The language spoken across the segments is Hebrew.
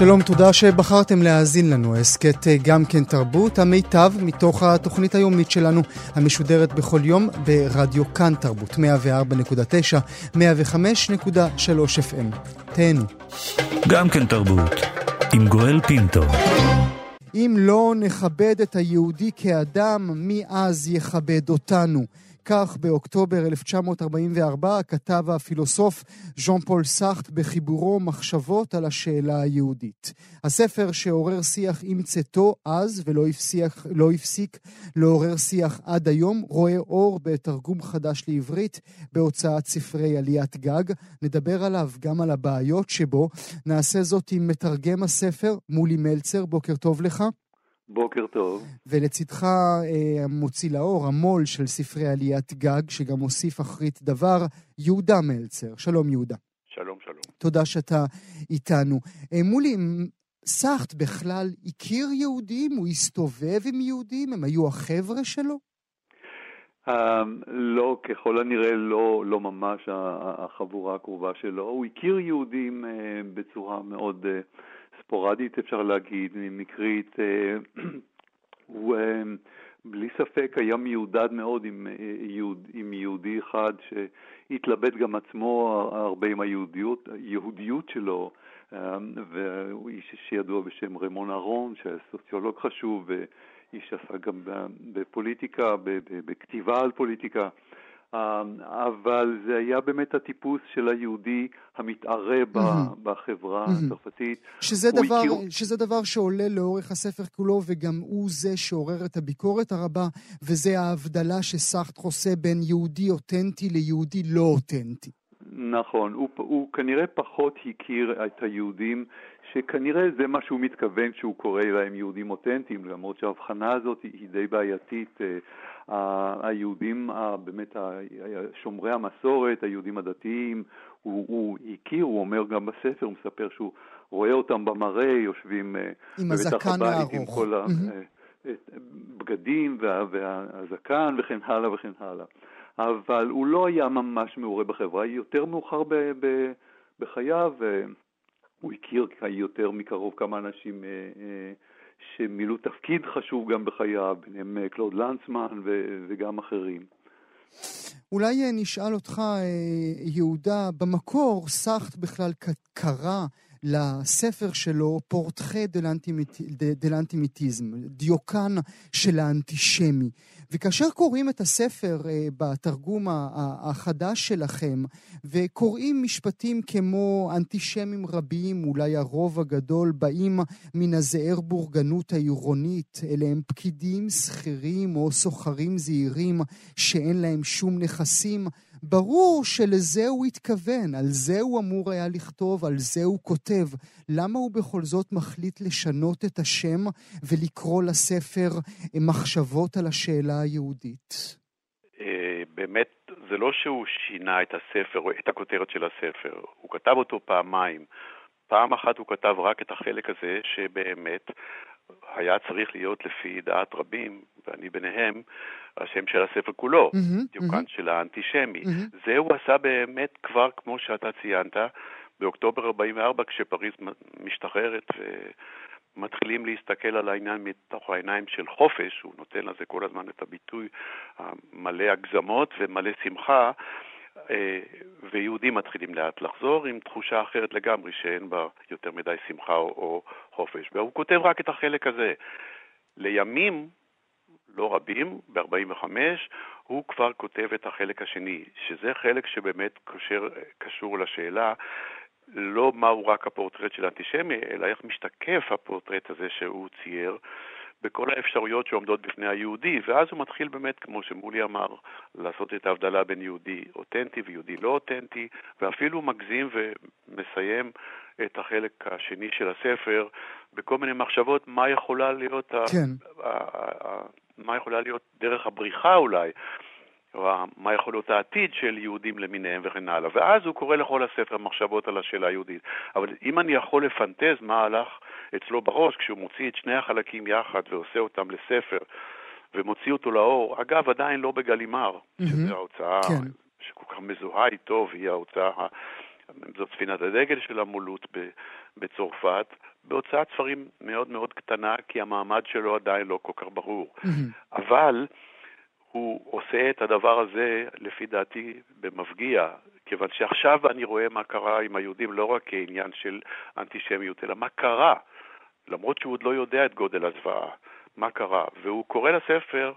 שלום, תודה שבחרתם להאזין לנו. הסכת אה, גם כן תרבות, המיטב מתוך התוכנית היומית שלנו, המשודרת בכל יום ברדיו כאן תרבות, 104.9, 105.3 FM. תהנו. גם כן תרבות, עם גואל פינטו. אם לא נכבד את היהודי כאדם, מי אז יכבד אותנו? כך באוקטובר 1944 כתב הפילוסוף ז'אן פול סארט בחיבורו מחשבות על השאלה היהודית. הספר שעורר שיח עם צאתו אז ולא הפסיק, לא הפסיק לעורר שיח עד היום, רואה אור בתרגום חדש לעברית בהוצאת ספרי עליית גג. נדבר עליו גם על הבעיות שבו. נעשה זאת עם מתרגם הספר מולי מלצר, בוקר טוב לך. בוקר טוב. ולצידך אה, מוציא לאור, המו"ל של ספרי עליית גג, שגם הוסיף אחרית דבר, יהודה מלצר. שלום יהודה. שלום, שלום. תודה שאתה איתנו. אה, מולי, סאחט בכלל הכיר יהודים? הוא הסתובב עם יהודים? הם היו החבר'ה שלו? Uh, לא, ככל הנראה לא, לא ממש החבורה הקרובה שלו. הוא הכיר יהודים uh, בצורה מאוד... Uh, ספורדית אפשר להגיד, מקרית, אה, הוא אה, בלי ספק היה מיודד מאוד עם, אה, יהוד, עם יהודי אחד שהתלבט גם עצמו הרבה עם היהודיות, היהודיות שלו, והוא איש שידוע בשם רמון אהרון, שהיה סוציולוג חשוב, ואיש שעסק גם בפוליטיקה, בכתיבה על פוליטיקה. אמ, אבל זה היה באמת הטיפוס של היהודי המתערה בחברה הצרפתית. שזה דבר, הכיר... שזה דבר שעולה לאורך הספר כולו, וגם הוא זה שעורר את הביקורת הרבה, וזה ההבדלה שסאחט חוסה בין יהודי אותנטי ליהודי לא אותנטי. נכון, הוא, הוא כנראה פחות הכיר את היהודים, שכנראה זה מה שהוא מתכוון שהוא קורא להם יהודים אותנטיים, למרות שההבחנה הזאת היא די בעייתית. אה, היהודים, באמת שומרי המסורת, היהודים הדתיים, הוא, הוא הכיר, הוא אומר גם בספר, הוא מספר שהוא רואה אותם במראה, יושבים אה, בבית הבית עם כל הבגדים וה, והזקן וכן הלאה וכן הלאה. אבל הוא לא היה ממש מעורה בחברה, יותר מאוחר ב, ב, בחייו, הוא הכיר יותר מקרוב כמה אנשים אה, אה, שמילאו תפקיד חשוב גם בחייו, ביניהם אה, קלוד לנצמן וגם אחרים. אולי נשאל אותך, יהודה, במקור סאחט בכלל קרא לספר שלו פורטחי דלנטימיטיזם, דיוקן של האנטישמי. וכאשר קוראים את הספר אה, בתרגום החדש שלכם, וקוראים משפטים כמו אנטישמים רבים, אולי הרוב הגדול, באים מן הזעיר בורגנות העירונית, אלה הם פקידים, שכירים או סוחרים זעירים שאין להם שום נכסים, ברור שלזה הוא התכוון, על זה הוא אמור היה לכתוב, על זה הוא כותב. למה הוא בכל זאת מחליט לשנות את השם ולקרוא לספר מחשבות על השאלה היהודית? אה, באמת, זה לא שהוא שינה את הספר, את הכותרת של הספר, הוא כתב אותו פעמיים. פעם אחת הוא כתב רק את החלק הזה שבאמת היה צריך להיות לפי דעת רבים, ואני ביניהם, השם של הספר כולו, mm-hmm, דיוקן mm-hmm. של האנטישמי. Mm-hmm. זה הוא עשה באמת כבר, כמו שאתה ציינת, באוקטובר 44, כשפריז משתחררת ומתחילים להסתכל על העניין מתוך העיניים של חופש, הוא נותן לזה כל הזמן את הביטוי המלא הגזמות ומלא שמחה, אה, ויהודים מתחילים לאט לחזור עם תחושה אחרת לגמרי, שאין בה יותר מדי שמחה או, או חופש. והוא כותב רק את החלק הזה. לימים, לא רבים, ב-45, הוא כבר כותב את החלק השני, שזה חלק שבאמת קושר, קשור לשאלה לא מהו רק הפורטרט של האנטישמי, אלא איך משתקף הפורטרט הזה שהוא צייר בכל האפשרויות שעומדות בפני היהודי, ואז הוא מתחיל באמת, כמו שמולי אמר, לעשות את ההבדלה בין יהודי אותנטי ויהודי לא אותנטי, ואפילו מגזים ומסיים את החלק השני של הספר בכל מיני מחשבות מה יכולה להיות, כן. מה יכולה להיות דרך הבריחה אולי. או מה יכול להיות העתיד של יהודים למיניהם וכן הלאה. ואז הוא קורא לכל הספר מחשבות על השאלה היהודית. אבל אם אני יכול לפנטז מה הלך אצלו בראש כשהוא מוציא את שני החלקים יחד ועושה אותם לספר ומוציא אותו לאור, אגב, עדיין לא בגלימר, mm-hmm. שזו ההוצאה כן. שכל כך מזוהה איתו, והיא ההוצאה, זאת ספינת הדגל של המולות בצרפת, בהוצאת ספרים מאוד מאוד קטנה, כי המעמד שלו עדיין לא כל כך ברור. Mm-hmm. אבל הוא עושה את הדבר הזה, לפי דעתי, במפגיע, כיוון שעכשיו אני רואה מה קרה עם היהודים לא רק כעניין של אנטישמיות, אלא מה קרה, למרות שהוא עוד לא יודע את גודל הזוועה, מה קרה. והוא קורא לספר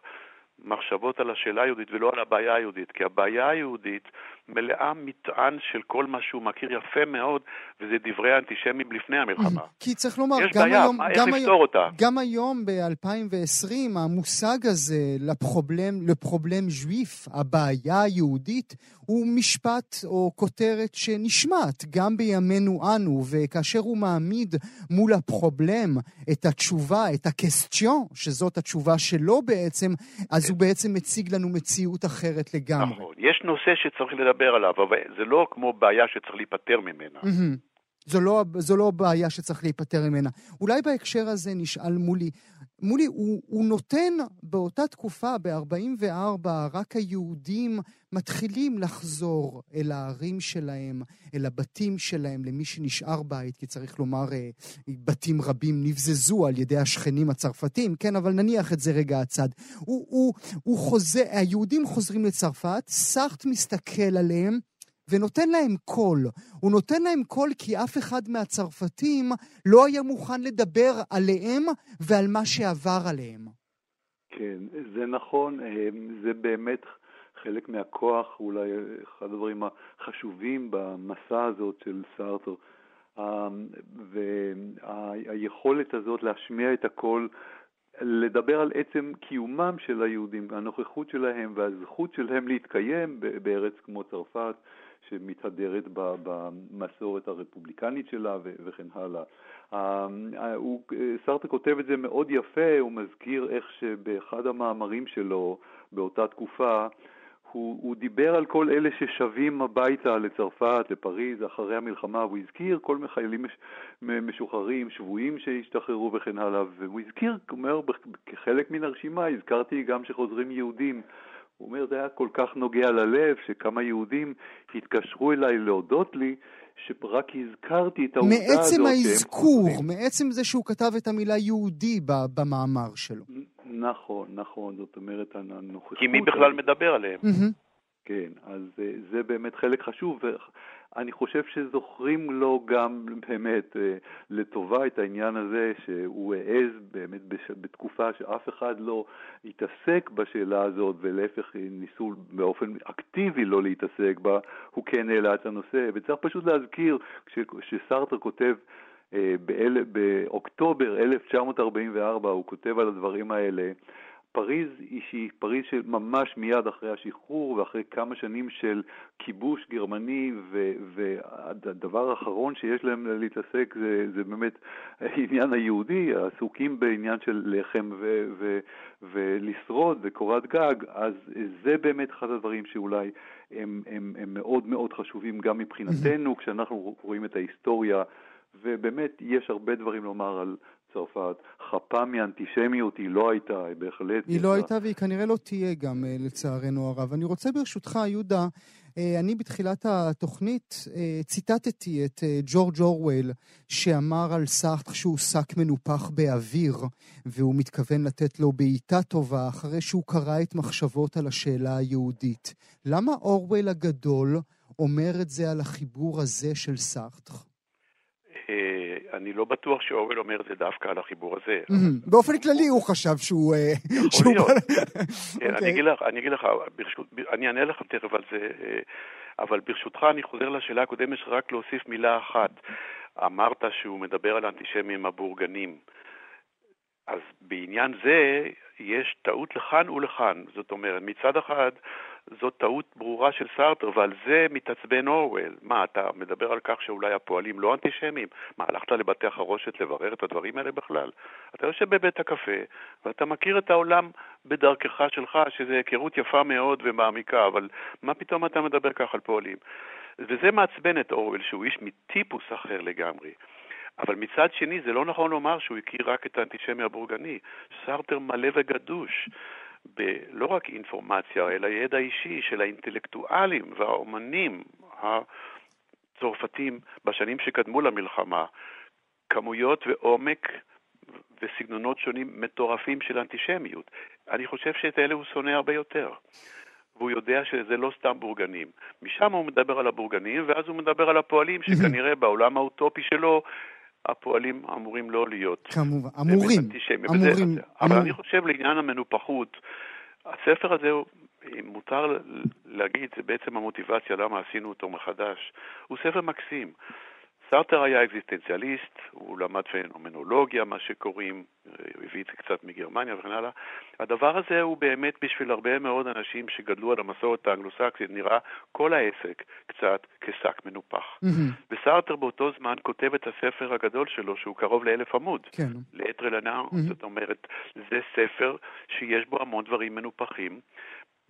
מחשבות על השאלה היהודית ולא על הבעיה היהודית, כי הבעיה היהודית מלאה מטען של כל מה שהוא מכיר יפה מאוד, וזה דברי האנטישמים לפני המלחמה. כי צריך לומר, יש גם בעיה, היום... מה, גם היום, אותה? גם היום, ב-2020, המושג הזה לפרובלם, לפרובלם ז'ויף, הבעיה היהודית, הוא משפט או כותרת שנשמעת גם בימינו אנו, וכאשר הוא מעמיד מול הפרובלם את התשובה, את הקסטיון, שזאת התשובה שלו בעצם, אז הוא בעצם מציג לנו מציאות אחרת לגמרי. נכון. יש נושא שצריך לדבר עליו, אבל זה לא כמו בעיה שצריך להיפטר ממנה. זו לא, זו לא בעיה שצריך להיפטר ממנה. אולי בהקשר הזה נשאל מולי, מולי, הוא, הוא נותן באותה תקופה, ב-44, רק היהודים מתחילים לחזור אל הערים שלהם, אל הבתים שלהם, למי שנשאר בית, כי צריך לומר, אה, בתים רבים נבזזו על ידי השכנים הצרפתים, כן, אבל נניח את זה רגע הצד. הוא, הוא, הוא חוזר, היהודים חוזרים לצרפת, סארט מסתכל עליהם, ונותן להם קול. הוא נותן להם קול כי אף אחד מהצרפתים לא היה מוכן לדבר עליהם ועל מה שעבר עליהם. כן, זה נכון, אה, זה באמת חלק מהכוח, אולי אחד הדברים החשובים במסע הזאת של סארטר. אה, והיכולת הזאת להשמיע את הקול, לדבר על עצם קיומם של היהודים, הנוכחות שלהם והזכות שלהם להתקיים בארץ כמו צרפת, שמתהדרת במסורת הרפובליקנית שלה וכן הלאה. סרטה כותב את זה מאוד יפה, הוא מזכיר איך שבאחד המאמרים שלו באותה תקופה הוא, הוא דיבר על כל אלה ששבים הביתה לצרפת, לפריז, אחרי המלחמה, והוא הזכיר כל מיני חיילים מש, משוחררים, שבויים שהשתחררו וכן הלאה, והוא הזכיר, הוא אומר, כחלק מן הרשימה, הזכרתי גם שחוזרים יהודים. הוא אומר, זה היה כל כך נוגע ללב, שכמה יהודים התקשרו אליי להודות לי, שרק הזכרתי את העובדה הזאת. מעצם האזכור, מעצם זה שהוא כתב את המילה יהודי במאמר שלו. נכון, נכון, זאת אומרת, הנוכחות... כי מי בכלל מדבר עליהם? כן, אז זה באמת חלק חשוב, אני חושב שזוכרים לו גם באמת אה, לטובה את העניין הזה שהוא העז באמת בתקופה שאף אחד לא התעסק בשאלה הזאת ולהפך ניסו באופן אקטיבי לא להתעסק בה, הוא כן העלה את הנושא. וצריך פשוט להזכיר כשסרטר כותב אה, באוקטובר 1944 הוא כותב על הדברים האלה פריז היא שהיא פריז שממש מיד אחרי השחרור ואחרי כמה שנים של כיבוש גרמני והדבר האחרון שיש להם להתעסק זה, זה באמת העניין היהודי, עסוקים בעניין של לחם ו, ו, ולשרוד וקורת גג, אז זה באמת אחד הדברים שאולי הם, הם, הם מאוד מאוד חשובים גם מבחינתנו כשאנחנו רואים את ההיסטוריה ובאמת יש הרבה דברים לומר על צרפת. חפה מאנטישמיות היא לא הייתה, היא בהחלט... היא לא הייתה והיא כנראה לא תהיה גם, אה, לצערנו הרב. אני רוצה ברשותך, יהודה, אה, אני בתחילת התוכנית אה, ציטטתי את ג'ורג' אורוול, שאמר על סארטר שהוא שק מנופח באוויר, והוא מתכוון לתת לו בעיטה טובה אחרי שהוא קרא את מחשבות על השאלה היהודית. למה אורוול הגדול אומר את זה על החיבור הזה של סארטר? אני לא בטוח שאורוול אומר את זה דווקא על החיבור הזה. באופן כללי הוא חשב שהוא... אה, יכול להיות. כן, אני אוקיי. אגיד לך, אני אענה לך תכף על זה, אה, אבל ברשותך אני חוזר לשאלה הקודמת, רק להוסיף מילה אחת. אמרת שהוא מדבר על האנטישמים הבורגנים. אז בעניין זה יש טעות לכאן ולכאן. זאת אומרת, מצד אחד זאת טעות ברורה של סארטר, ועל זה מתעצבן אורוול. מה, אתה מדבר על כך שאולי הפועלים לא אנטישמים? מה, הלכת לבתי החרושת לברר את הדברים האלה בכלל? אתה יושב בבית הקפה, ואתה מכיר את העולם בדרכך שלך, שזו היכרות יפה מאוד ומעמיקה, אבל מה פתאום אתה מדבר כך על פועלים? וזה מעצבן את אורוול, שהוא איש מטיפוס אחר לגמרי. אבל מצד שני, זה לא נכון לומר שהוא הכיר רק את האנטישמי הבורגני. סארטר מלא וגדוש. בלא רק אינפורמציה, אלא ידע אישי של האינטלקטואלים והאומנים הצרפתים בשנים שקדמו למלחמה, כמויות ועומק וסגנונות שונים מטורפים של אנטישמיות. אני חושב שאת אלה הוא שונא הרבה יותר. והוא יודע שזה לא סתם בורגנים. משם הוא מדבר על הבורגנים, ואז הוא מדבר על הפועלים, שכנראה בעולם האוטופי שלו הפועלים אמורים לא להיות. כמובן, אמורים. אמורים. אבל אני חושב לעניין המנופחות, הספר הזה, אם מותר להגיד, זה בעצם המוטיבציה למה עשינו אותו מחדש. הוא ספר מקסים. סארטר היה אקזיסטנציאליסט, הוא למד פנומנולוגיה, מה שקוראים, הביא את זה קצת מגרמניה וכן הלאה. הדבר הזה הוא באמת בשביל הרבה מאוד אנשים שגדלו על המסורת האנגלוסקסית, נראה כל העסק קצת כשק מנופח. Mm-hmm. וסארטר באותו זמן כותב את הספר הגדול שלו, שהוא קרוב לאלף עמוד, כן. לעת רלנאר, mm-hmm. זאת אומרת, זה ספר שיש בו המון דברים מנופחים,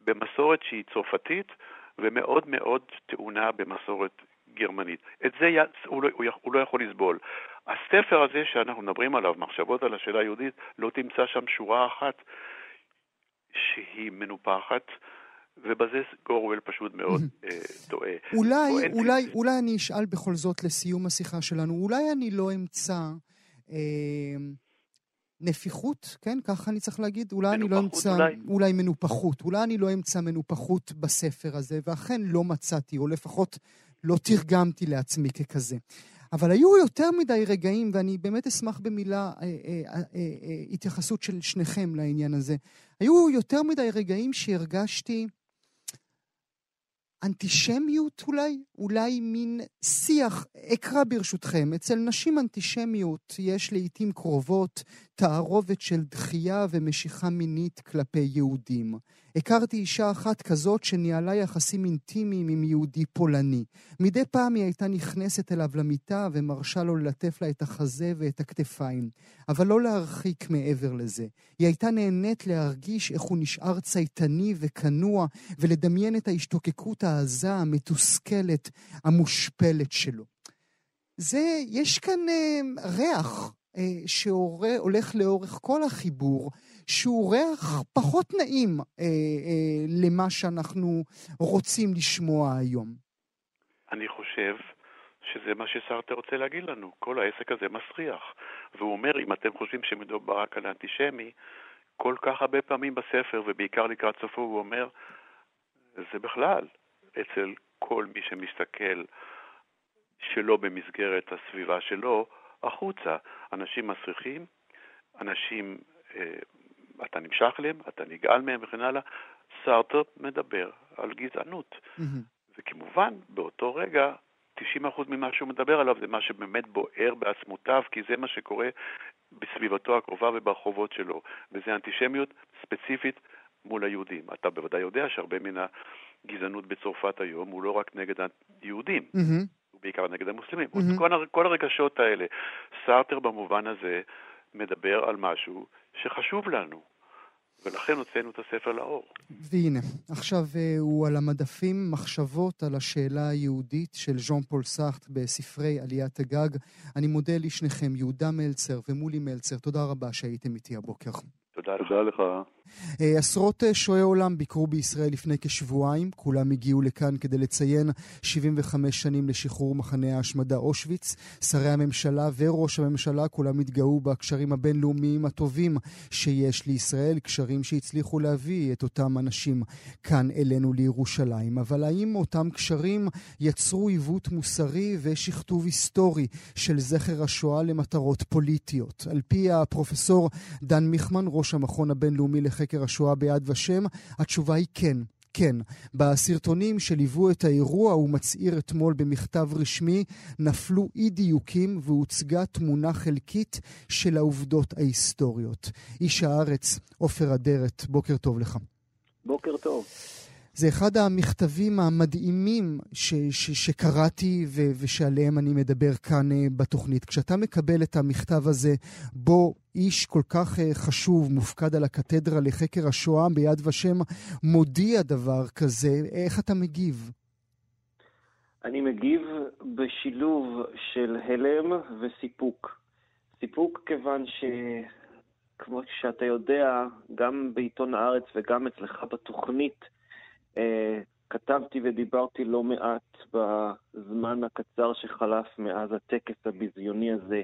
במסורת שהיא צרפתית, ומאוד מאוד טעונה במסורת גרמנית. את זה הוא לא, הוא לא יכול לסבול. הספר הזה שאנחנו מדברים עליו, מחשבות על השאלה היהודית, לא תמצא שם שורה אחת שהיא מנופחת. ובזה גורוול פשוט מאוד אה, טועה. אולי, אולי, אולי אני אשאל בכל זאת לסיום השיחה שלנו, אולי אני לא אמצא אה, נפיחות, כן? ככה אני צריך להגיד? אולי אני לא אמצא... אולי. אולי מנופחות. אולי אני לא אמצא מנופחות בספר הזה, ואכן לא מצאתי, או לפחות לא תרגמתי לעצמי ככזה. אבל היו יותר מדי רגעים, ואני באמת אשמח במילה אה, אה, אה, אה, התייחסות של שניכם לעניין הזה. היו יותר מדי רגעים שהרגשתי אנטישמיות אולי? אולי מין שיח, אקרא ברשותכם, אצל נשים אנטישמיות יש לעיתים קרובות תערובת של דחייה ומשיכה מינית כלפי יהודים. הכרתי אישה אחת כזאת שניהלה יחסים אינטימיים עם יהודי פולני. מדי פעם היא הייתה נכנסת אליו למיטה ומרשה לו ללטף לה את החזה ואת הכתפיים, אבל לא להרחיק מעבר לזה. היא הייתה נהנית להרגיש איך הוא נשאר צייתני וכנוע, ולדמיין את ההשתוקקות העזה, המתוסכלת, המושפלת שלו. זה, יש כאן אה, ריח שהולך לאורך כל החיבור, שהוא ריח פחות נעים אה, אה, למה שאנחנו רוצים לשמוע היום. אני חושב שזה מה שסרטה רוצה להגיד לנו. כל העסק הזה מסריח. והוא אומר, אם אתם חושבים שמדובר רק על אנטישמי, כל כך הרבה פעמים בספר, ובעיקר לקראת סופו, הוא אומר, זה בכלל, אצל כל מי שמסתכל שלא במסגרת הסביבה שלו, החוצה. אנשים מסריחים, אנשים אה, אתה נמשך אליהם, אתה נגעל מהם וכן הלאה. סארטר מדבר על גזענות. Mm-hmm. וכמובן, באותו רגע, 90% ממה שהוא מדבר עליו זה מה שבאמת בוער בעצמותיו, כי זה מה שקורה בסביבתו הקרובה וברחובות שלו. וזה אנטישמיות ספציפית מול היהודים. אתה בוודאי יודע שהרבה מן הגזענות בצרפת היום הוא לא רק נגד היהודים, mm-hmm. בעיקר נגד המוסלמים. Mm-hmm. כל, כל הרגשות האלה. סארטר במובן הזה מדבר על משהו שחשוב לנו, ולכן הוצאנו את הספר לאור. והנה, עכשיו אה, הוא על המדפים מחשבות על השאלה היהודית של ז'אן פול סארט בספרי עליית הגג. אני מודה לשניכם, יהודה מלצר ומולי מלצר, תודה רבה שהייתם איתי הבוקר. תודה לך. תודה לך. אה, עשרות אה, שועי עולם ביקרו בישראל לפני כשבועיים, כולם הגיעו לכאן כדי לציין 75 שנים לשחרור מחנה ההשמדה אושוויץ. שרי הממשלה וראש הממשלה כולם התגאו בקשרים הבינלאומיים הטובים שיש לישראל, קשרים שהצליחו להביא את אותם אנשים כאן אלינו לירושלים. אבל האם אותם קשרים יצרו עיוות מוסרי ושכתוב היסטורי של זכר השואה למטרות פוליטיות? על פי הפרופסור דן מיכמן, ראש המכון הבינלאומי לחקר השואה ביד ושם, התשובה היא כן. כן, בסרטונים שליוו את האירוע הוא מצהיר אתמול במכתב רשמי, נפלו אי דיוקים והוצגה תמונה חלקית של העובדות ההיסטוריות. איש הארץ, עופר אדרת, בוקר טוב לך. בוקר טוב. זה אחד המכתבים המדהימים ש, ש, שקראתי ו, ושעליהם אני מדבר כאן uh, בתוכנית. כשאתה מקבל את המכתב הזה, בו איש כל כך uh, חשוב, מופקד על הקתדרה לחקר השואה ביד ושם, מודיע דבר כזה, איך אתה מגיב? אני מגיב בשילוב של הלם וסיפוק. סיפוק כיוון ש... כמו שאתה יודע, גם בעיתון הארץ וגם אצלך בתוכנית, אה, כתבתי ודיברתי לא מעט בזמן הקצר שחלף מאז הטקס הביזיוני הזה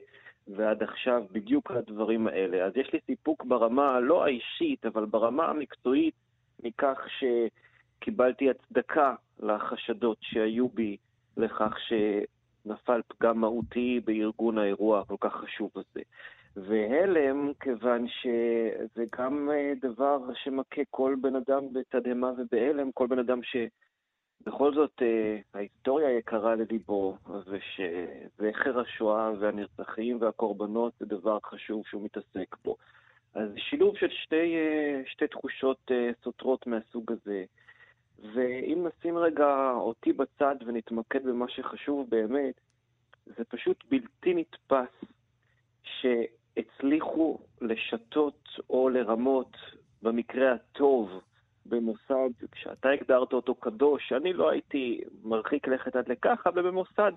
ועד עכשיו, בדיוק על הדברים האלה. אז יש לי סיפוק ברמה, לא האישית, אבל ברמה המקצועית, מכך שקיבלתי הצדקה לחשדות שהיו בי לכך שנפל פגם מהותי בארגון האירוע הכל כך חשוב הזה. והלם, כיוון שזה גם אה, דבר שמכה כל בן אדם בתדהמה ובהלם, כל בן אדם שבכל זאת אה, ההיסטוריה יקרה לליבו, ושזכר השואה והנרצחים והקורבנות זה דבר חשוב שהוא מתעסק בו. אז שילוב של שתי, אה, שתי תחושות סותרות מהסוג הזה. ואם נשים רגע אותי בצד ונתמקד במה שחשוב באמת, זה פשוט בלתי נתפס ש... הצליחו לשתות או לרמות, במקרה הטוב, במוסד שאתה הגדרת אותו קדוש, אני לא הייתי מרחיק לכת עד לכך, אבל במוסד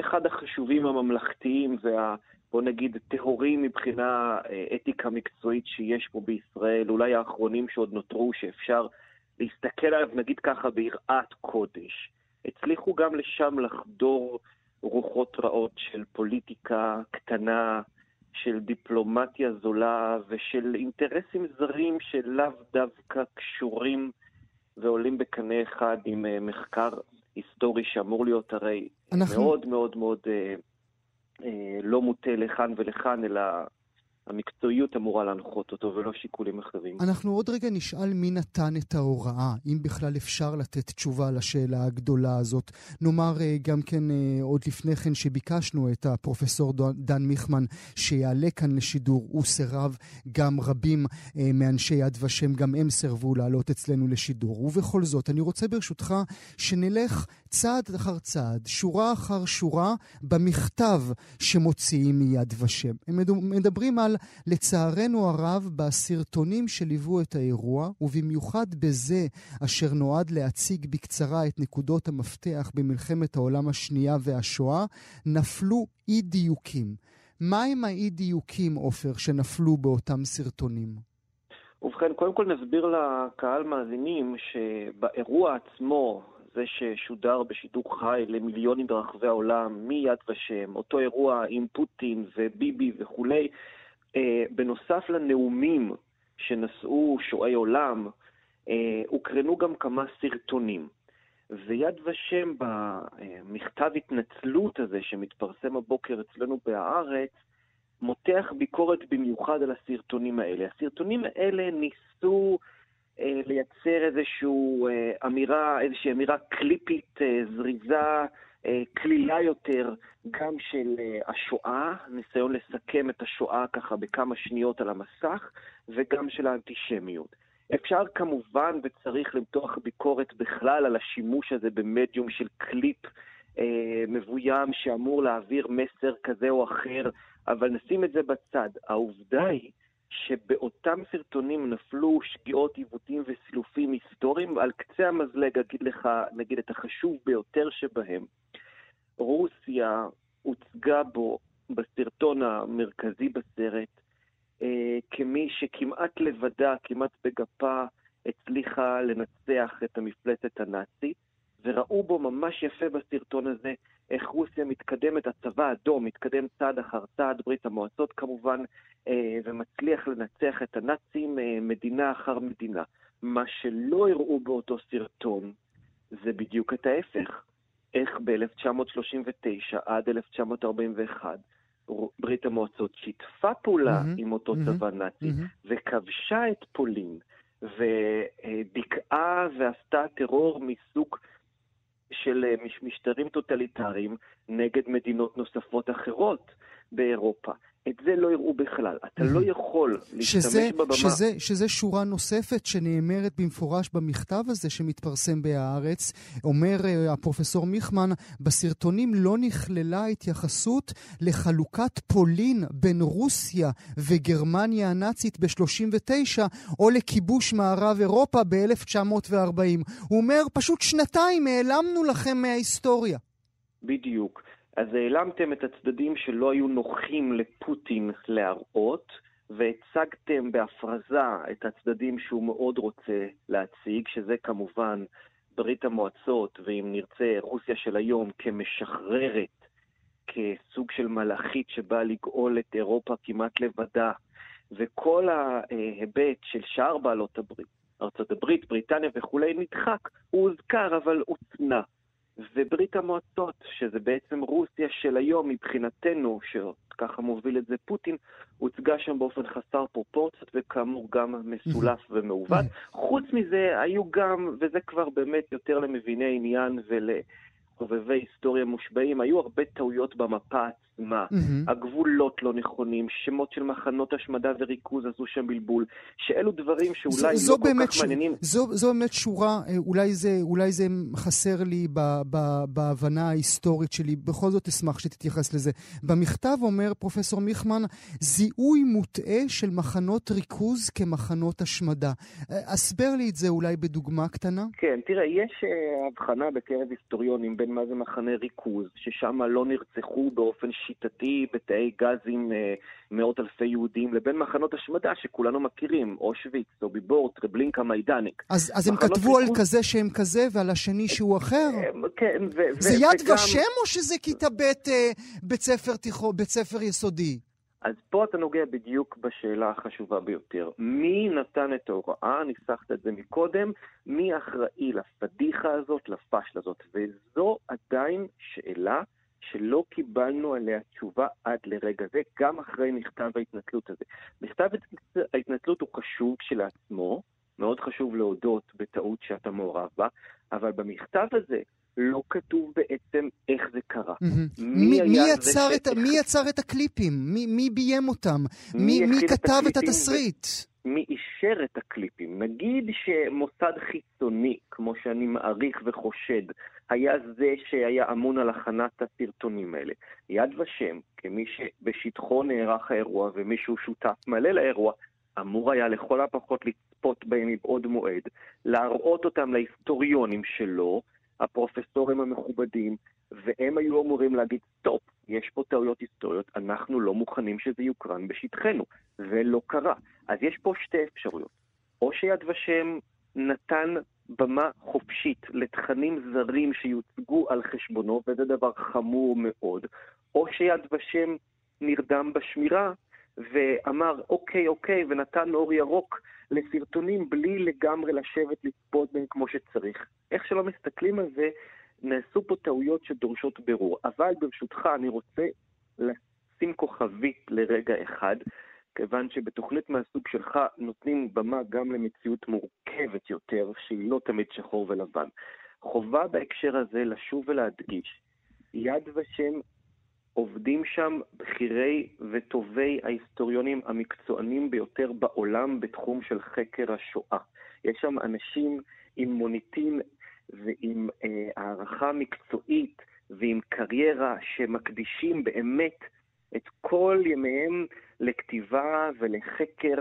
אחד החשובים הממלכתיים וה... בוא נגיד, טהורים מבחינה אה, אתיקה מקצועית שיש פה בישראל, אולי האחרונים שעוד נותרו, שאפשר להסתכל עליו, נגיד ככה, ביראת קודש. הצליחו גם לשם לחדור רוחות רעות של פוליטיקה קטנה, של דיפלומטיה זולה ושל אינטרסים זרים שלאו דווקא קשורים ועולים בקנה אחד עם uh, מחקר היסטורי שאמור להיות הרי אנחנו... מאוד מאוד מאוד uh, uh, לא מוטה לכאן ולכאן, אלא המקצועיות אמורה להנחות אותו ולא שיקולים אחרים. אנחנו עוד רגע נשאל מי נתן את ההוראה, אם בכלל אפשר לתת תשובה לשאלה הגדולה הזאת. נאמר אה, גם כן אה, עוד לפני כן שביקשנו את הפרופסור דן מיכמן שיעלה כאן לשידור, הוא סירב, גם רבים אה, מאנשי יד ושם, גם הם סירבו לעלות אצלנו לשידור. ובכל זאת, אני רוצה ברשותך שנלך צעד אחר צעד, שורה אחר שורה, במכתב שמוציאים מיד ושם. הם מדברים על לצערנו הרב, בסרטונים שליוו את האירוע, ובמיוחד בזה אשר נועד להציג בקצרה את נקודות המפתח במלחמת העולם השנייה והשואה, נפלו אי דיוקים. מהם האי דיוקים, עופר, שנפלו באותם סרטונים? ובכן, קודם כל נסביר לקהל מאזינים שבאירוע עצמו, זה ששודר בשידור חי למיליונים ברחבי העולם, מיד ושם, אותו אירוע עם פוטין וביבי וכולי, אה, בנוסף לנאומים שנשאו שועי עולם, אה, הוקרנו גם כמה סרטונים. ויד ושם במכתב התנצלות הזה שמתפרסם הבוקר אצלנו בהארץ, מותח ביקורת במיוחד על הסרטונים האלה. הסרטונים האלה ניסו אה, לייצר איזושהי אה, אמירה, איזושהי אמירה קליפית, אה, זריזה, אה, כלילה יותר גם של אה, השואה, ניסיון לסכם את השואה ככה בכמה שניות על המסך, וגם של האנטישמיות. אפשר כמובן וצריך למתוח ביקורת בכלל על השימוש הזה במדיום של קליפ אה, מבוים שאמור להעביר מסר כזה או אחר, אבל נשים את זה בצד. העובדה היא שבאותם סרטונים נפלו שגיאות, עיוותים וסילופים היסטוריים, על קצה המזלג אגיד לך, נגיד, את החשוב ביותר שבהם. רוסיה הוצגה בו, בסרטון המרכזי בסרט, אה, כמי שכמעט לבדה, כמעט בגפה, הצליחה לנצח את המפלצת הנאצית, וראו בו ממש יפה בסרטון הזה איך רוסיה מתקדמת, הצבא האדום מתקדם צעד אחר צעד, ברית המועצות כמובן, אה, ומצליח לנצח את הנאצים אה, מדינה אחר מדינה. מה שלא הראו באותו סרטון זה בדיוק את ההפך. איך ב-1939 עד 1941 ברית המועצות שיתפה פעולה mm-hmm, עם אותו mm-hmm, צבא נאצי mm-hmm. וכבשה את פולין ודיכאה ועשתה טרור מסוג של אה, משטרים טוטליטריים נגד מדינות נוספות אחרות באירופה. את זה לא יראו בכלל. אתה לא יכול להשתמש שזה, בבמה... שזה, שזה שורה נוספת שנאמרת במפורש במכתב הזה שמתפרסם בהארץ. אומר uh, הפרופסור מיכמן, בסרטונים לא נכללה התייחסות לחלוקת פולין בין רוסיה וגרמניה הנאצית ב-39, או לכיבוש מערב אירופה ב-1940. הוא אומר, פשוט שנתיים העלמנו לכם מההיסטוריה. בדיוק. אז העלמתם את הצדדים שלא היו נוחים לפוטין להראות, והצגתם בהפרזה את הצדדים שהוא מאוד רוצה להציג, שזה כמובן ברית המועצות, ואם נרצה, רוסיה של היום כמשחררת, כסוג של מלאכית שבאה לגאול את אירופה כמעט לבדה, וכל ההיבט של שאר בעלות הברית, ארצות הברית, בריטניה וכולי, נדחק. הוא הוזכר, אבל הוצנע. וברית המועצות, שזה בעצם רוסיה של היום מבחינתנו, שככה מוביל את זה פוטין, הוצגה שם באופן חסר פרופורציות וכאמור גם מסולף ומעוות. חוץ מזה, היו גם, וזה כבר באמת יותר למביני עניין ול... חובבי היסטוריה מושבעים, היו הרבה טעויות במפה עצמה. Mm-hmm. הגבולות לא נכונים, שמות של מחנות השמדה וריכוז עשו שם בלבול, שאלו דברים שאולי זו, לא זו כל כך ש... מעניינים. זו, זו באמת שורה, אה, אולי זה, אולי זה חסר לי ב, ב, בהבנה ההיסטורית שלי, בכל זאת אשמח שתתייחס לזה. במכתב אומר פרופסור מיכמן, זיהוי מוטעה של מחנות ריכוז כמחנות השמדה. אה, הסבר לי את זה אולי בדוגמה קטנה. כן, תראה, יש uh, הבחנה בקרב היסטוריונים בין מה זה מחנה ריכוז, ששם לא נרצחו באופן שיטתי בתאי גזים אה, מאות אלפי יהודים, לבין מחנות השמדה שכולנו מכירים, אושוויץ, סוביבור, טרבלינקה, מיידניק. אז, אז הם כתבו. על כזה שהם כזה ועל השני שהוא אחר? כן, ו... זה ו- יד וגם... ושם או שזה כיתה ב' אה, בית ספר, תיכו, בית ספר יסודי? אז פה אתה נוגע בדיוק בשאלה החשובה ביותר. מי נתן את ההוראה? ניסחת את זה מקודם. מי אחראי לפדיחה הזאת, לפשלה הזאת? וזו עדיין שאלה שלא קיבלנו עליה תשובה עד לרגע זה, גם אחרי מכתב ההתנצלות הזה. מכתב ההתנצלות הוא חשוב כשלעצמו, מאוד חשוב להודות בטעות שאתה מעורב בה, אבל במכתב הזה לא כתוב בעצם איך זה קרה. Mm-hmm. מי, מי, יצר את, מי יצר את הקליפים? מי, מי ביים אותם? מי, מי, כתב את, את התסריט? ו... מי אישר את הקליפים? נגיד שמוסד חיצוני, כמו שאני מעריך וחושד, היה זה שהיה אמון על הכנת הסרטונים האלה. יד ושם, כמי שבשטחו נערך האירוע ומישהו שותף מלא לאירוע, אמור היה לכל הפחות לצפות בהם מבעוד מועד, להראות אותם להיסטוריונים שלו, הפרופסורים המכובדים, והם היו אמורים להגיד, סטופ, יש פה טעויות היסטוריות, אנחנו לא מוכנים שזה יוקרן בשטחנו, ולא קרה. אז יש פה שתי אפשרויות. או שיד ושם נתן במה חופשית לתכנים זרים שיוצגו על חשבונו, וזה דבר חמור מאוד, או שיד ושם נרדם בשמירה ואמר אוקיי, אוקיי, ונתן אור ירוק לסרטונים בלי לגמרי לשבת לצפות בהם כמו שצריך. איך שלא מסתכלים על זה, נעשו פה טעויות שדורשות בירור. אבל ברשותך, אני רוצה לשים כוכבית לרגע אחד, כיוון שבתוכנית מהסוג שלך נותנים במה גם למציאות מורכבת יותר, שהיא לא תמיד שחור ולבן. חובה בהקשר הזה לשוב ולהדגיש, יד ושם עובדים שם בכירי וטובי ההיסטוריונים המקצוענים ביותר בעולם בתחום של חקר השואה. יש שם אנשים עם מוניטין ועם אה, הערכה מקצועית ועם קריירה שמקדישים באמת את כל ימיהם לכתיבה ולחקר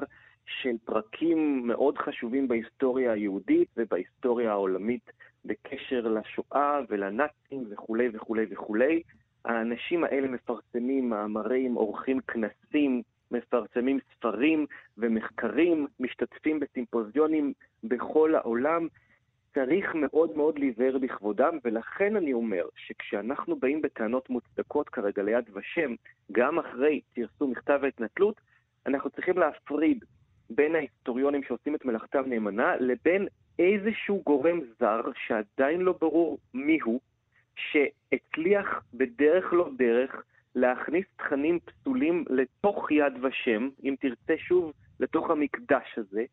של פרקים מאוד חשובים בהיסטוריה היהודית ובהיסטוריה העולמית בקשר לשואה ולנאצים וכולי וכולי וכולי. האנשים האלה מפרסמים מאמרים, עורכים כנסים, מפרסמים ספרים ומחקרים, משתתפים בסימפוזיונים בכל העולם. צריך מאוד מאוד להיזהר בכבודם, ולכן אני אומר שכשאנחנו באים בטענות מוצדקות כרגע ליד ושם, גם אחרי פרסום מכתב ההתנצלות, אנחנו צריכים להפריד בין ההיסטוריונים שעושים את מלאכתם נאמנה, לבין איזשהו גורם זר שעדיין לא ברור מיהו, שהצליח בדרך לא דרך להכניס תכנים פסולים לתוך יד ושם, אם תרצה שוב, לתוך המקדש הזה,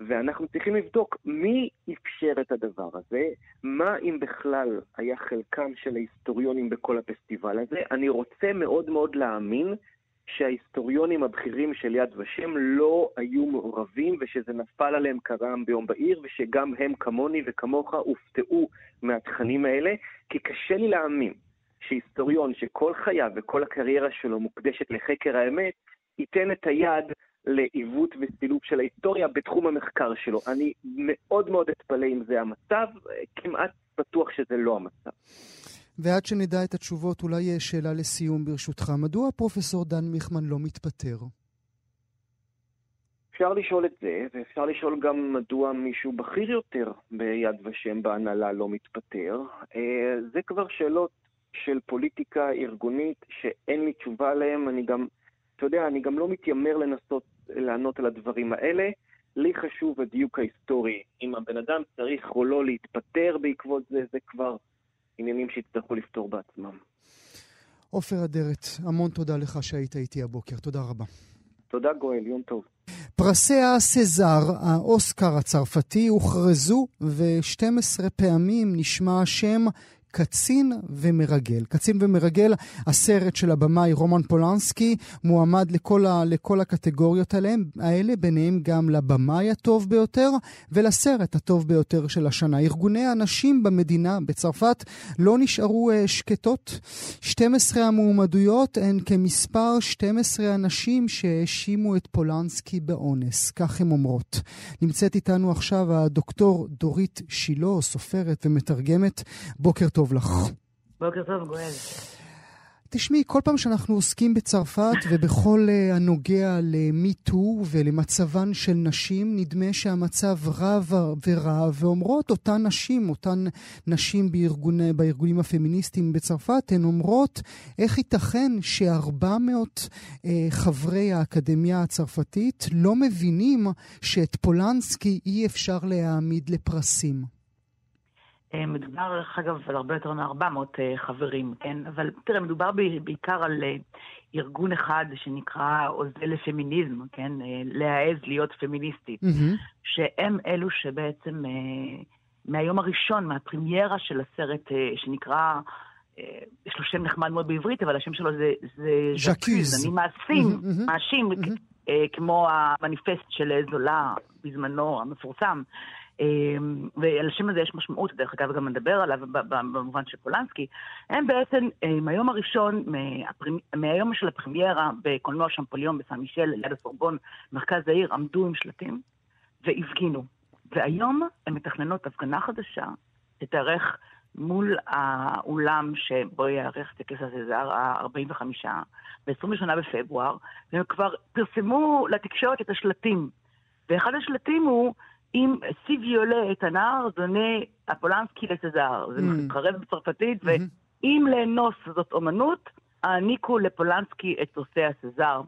ואנחנו צריכים לבדוק מי אפשר את הדבר הזה, מה אם בכלל היה חלקם של ההיסטוריונים בכל הפסטיבל הזה. אני רוצה מאוד מאוד להאמין שההיסטוריונים הבכירים של יד ושם לא היו מעורבים ושזה נפל עליהם כרעם ביום בהיר ושגם הם כמוני וכמוך הופתעו מהתכנים האלה, כי קשה לי להאמין שהיסטוריון שכל חייו וכל הקריירה שלו מוקדשת לחקר האמת, ייתן את היד לעיוות וסילוב של ההיסטוריה בתחום המחקר שלו. אני מאוד מאוד אתפלא אם זה המצב, כמעט בטוח שזה לא המצב. ועד שנדע את התשובות, אולי שאלה לסיום ברשותך. מדוע פרופסור דן מיכמן לא מתפטר? אפשר לשאול את זה, ואפשר לשאול גם מדוע מישהו בכיר יותר ביד ושם בהנהלה לא מתפטר. אה, זה כבר שאלות של פוליטיקה ארגונית שאין לי תשובה עליהן. אני גם, אתה יודע, אני גם לא מתיימר לנסות לענות על הדברים האלה. לי חשוב הדיוק ההיסטורי. אם הבן אדם צריך או לא להתפטר בעקבות זה, זה כבר עניינים שיצטרכו לפתור בעצמם. עופר אדרת, המון תודה לך שהיית איתי הבוקר. תודה רבה. תודה גואל, יום טוב. פרסי הסזאר, האוסקר הצרפתי, הוכרזו, ו-12 פעמים נשמע השם קצין ומרגל. קצין ומרגל, הסרט של הבמאי רומן פולנסקי, מועמד לכל, ה, לכל הקטגוריות עליהם, האלה, ביניהם גם לבמאי הטוב ביותר ולסרט הטוב ביותר של השנה. ארגוני הנשים במדינה, בצרפת, לא נשארו uh, שקטות. 12 המועמדויות הן כמספר 12 הנשים שהאשימו את פולנסקי באונס, כך הן אומרות. נמצאת איתנו עכשיו הדוקטור דורית שילה, סופרת ומתרגמת. בוקר טוב. טוב לך. בוקר טוב, גואל. תשמעי, כל פעם שאנחנו עוסקים בצרפת ובכל uh, הנוגע למיטו ולמצבן של נשים, נדמה שהמצב רע ורע, ואומרות אותן נשים, אותן נשים בארגון, בארגונים הפמיניסטיים בצרפת, הן אומרות איך ייתכן ש-400 uh, חברי האקדמיה הצרפתית לא מבינים שאת פולנסקי אי אפשר להעמיד לפרסים. אה, מדובר, דרך אגב, על הרבה יותר מ-400 אה, חברים, כן? אבל תראה, מדובר בעיקר על אה, ארגון אחד שנקרא עוזר לפמיניזם, כן? להעז להיות פמיניסטית, mm-hmm. שהם אלו שבעצם מהיום הראשון, מהפרימיירה של הסרט שנקרא... יש לו שם נחמד מאוד בעברית, אבל השם שלו זה, זה ז'קוז. אני מאשים, מאשים. כמו המניפסט של זולה בזמנו, המפורסם, אמ, ועל השם הזה יש משמעות, דרך אגב, גם נדבר עליו במובן של פולנסקי, הם בעצם, מהיום הראשון, מהיום של הפרמיירה בקולנוע שמפוליון בסן מישל, ליד הסורבון, מרכז העיר, עמדו עם שלטים והפגינו. והיום הן מתכננות הפגנה חדשה, שתארך מול האולם שבו ייערך טקס הסזר ה-45, ב-28 בפברואר, והם כבר פרסמו לתקשורת את השלטים. ואחד השלטים הוא אם סיבי עולה את הנער, זונה הפולנסקי לסזר. זה mm-hmm. מתחרב בצרפתית, mm-hmm. ואם לאנוס זאת אומנות, העניקו לפולנסקי את פרסי הסזר.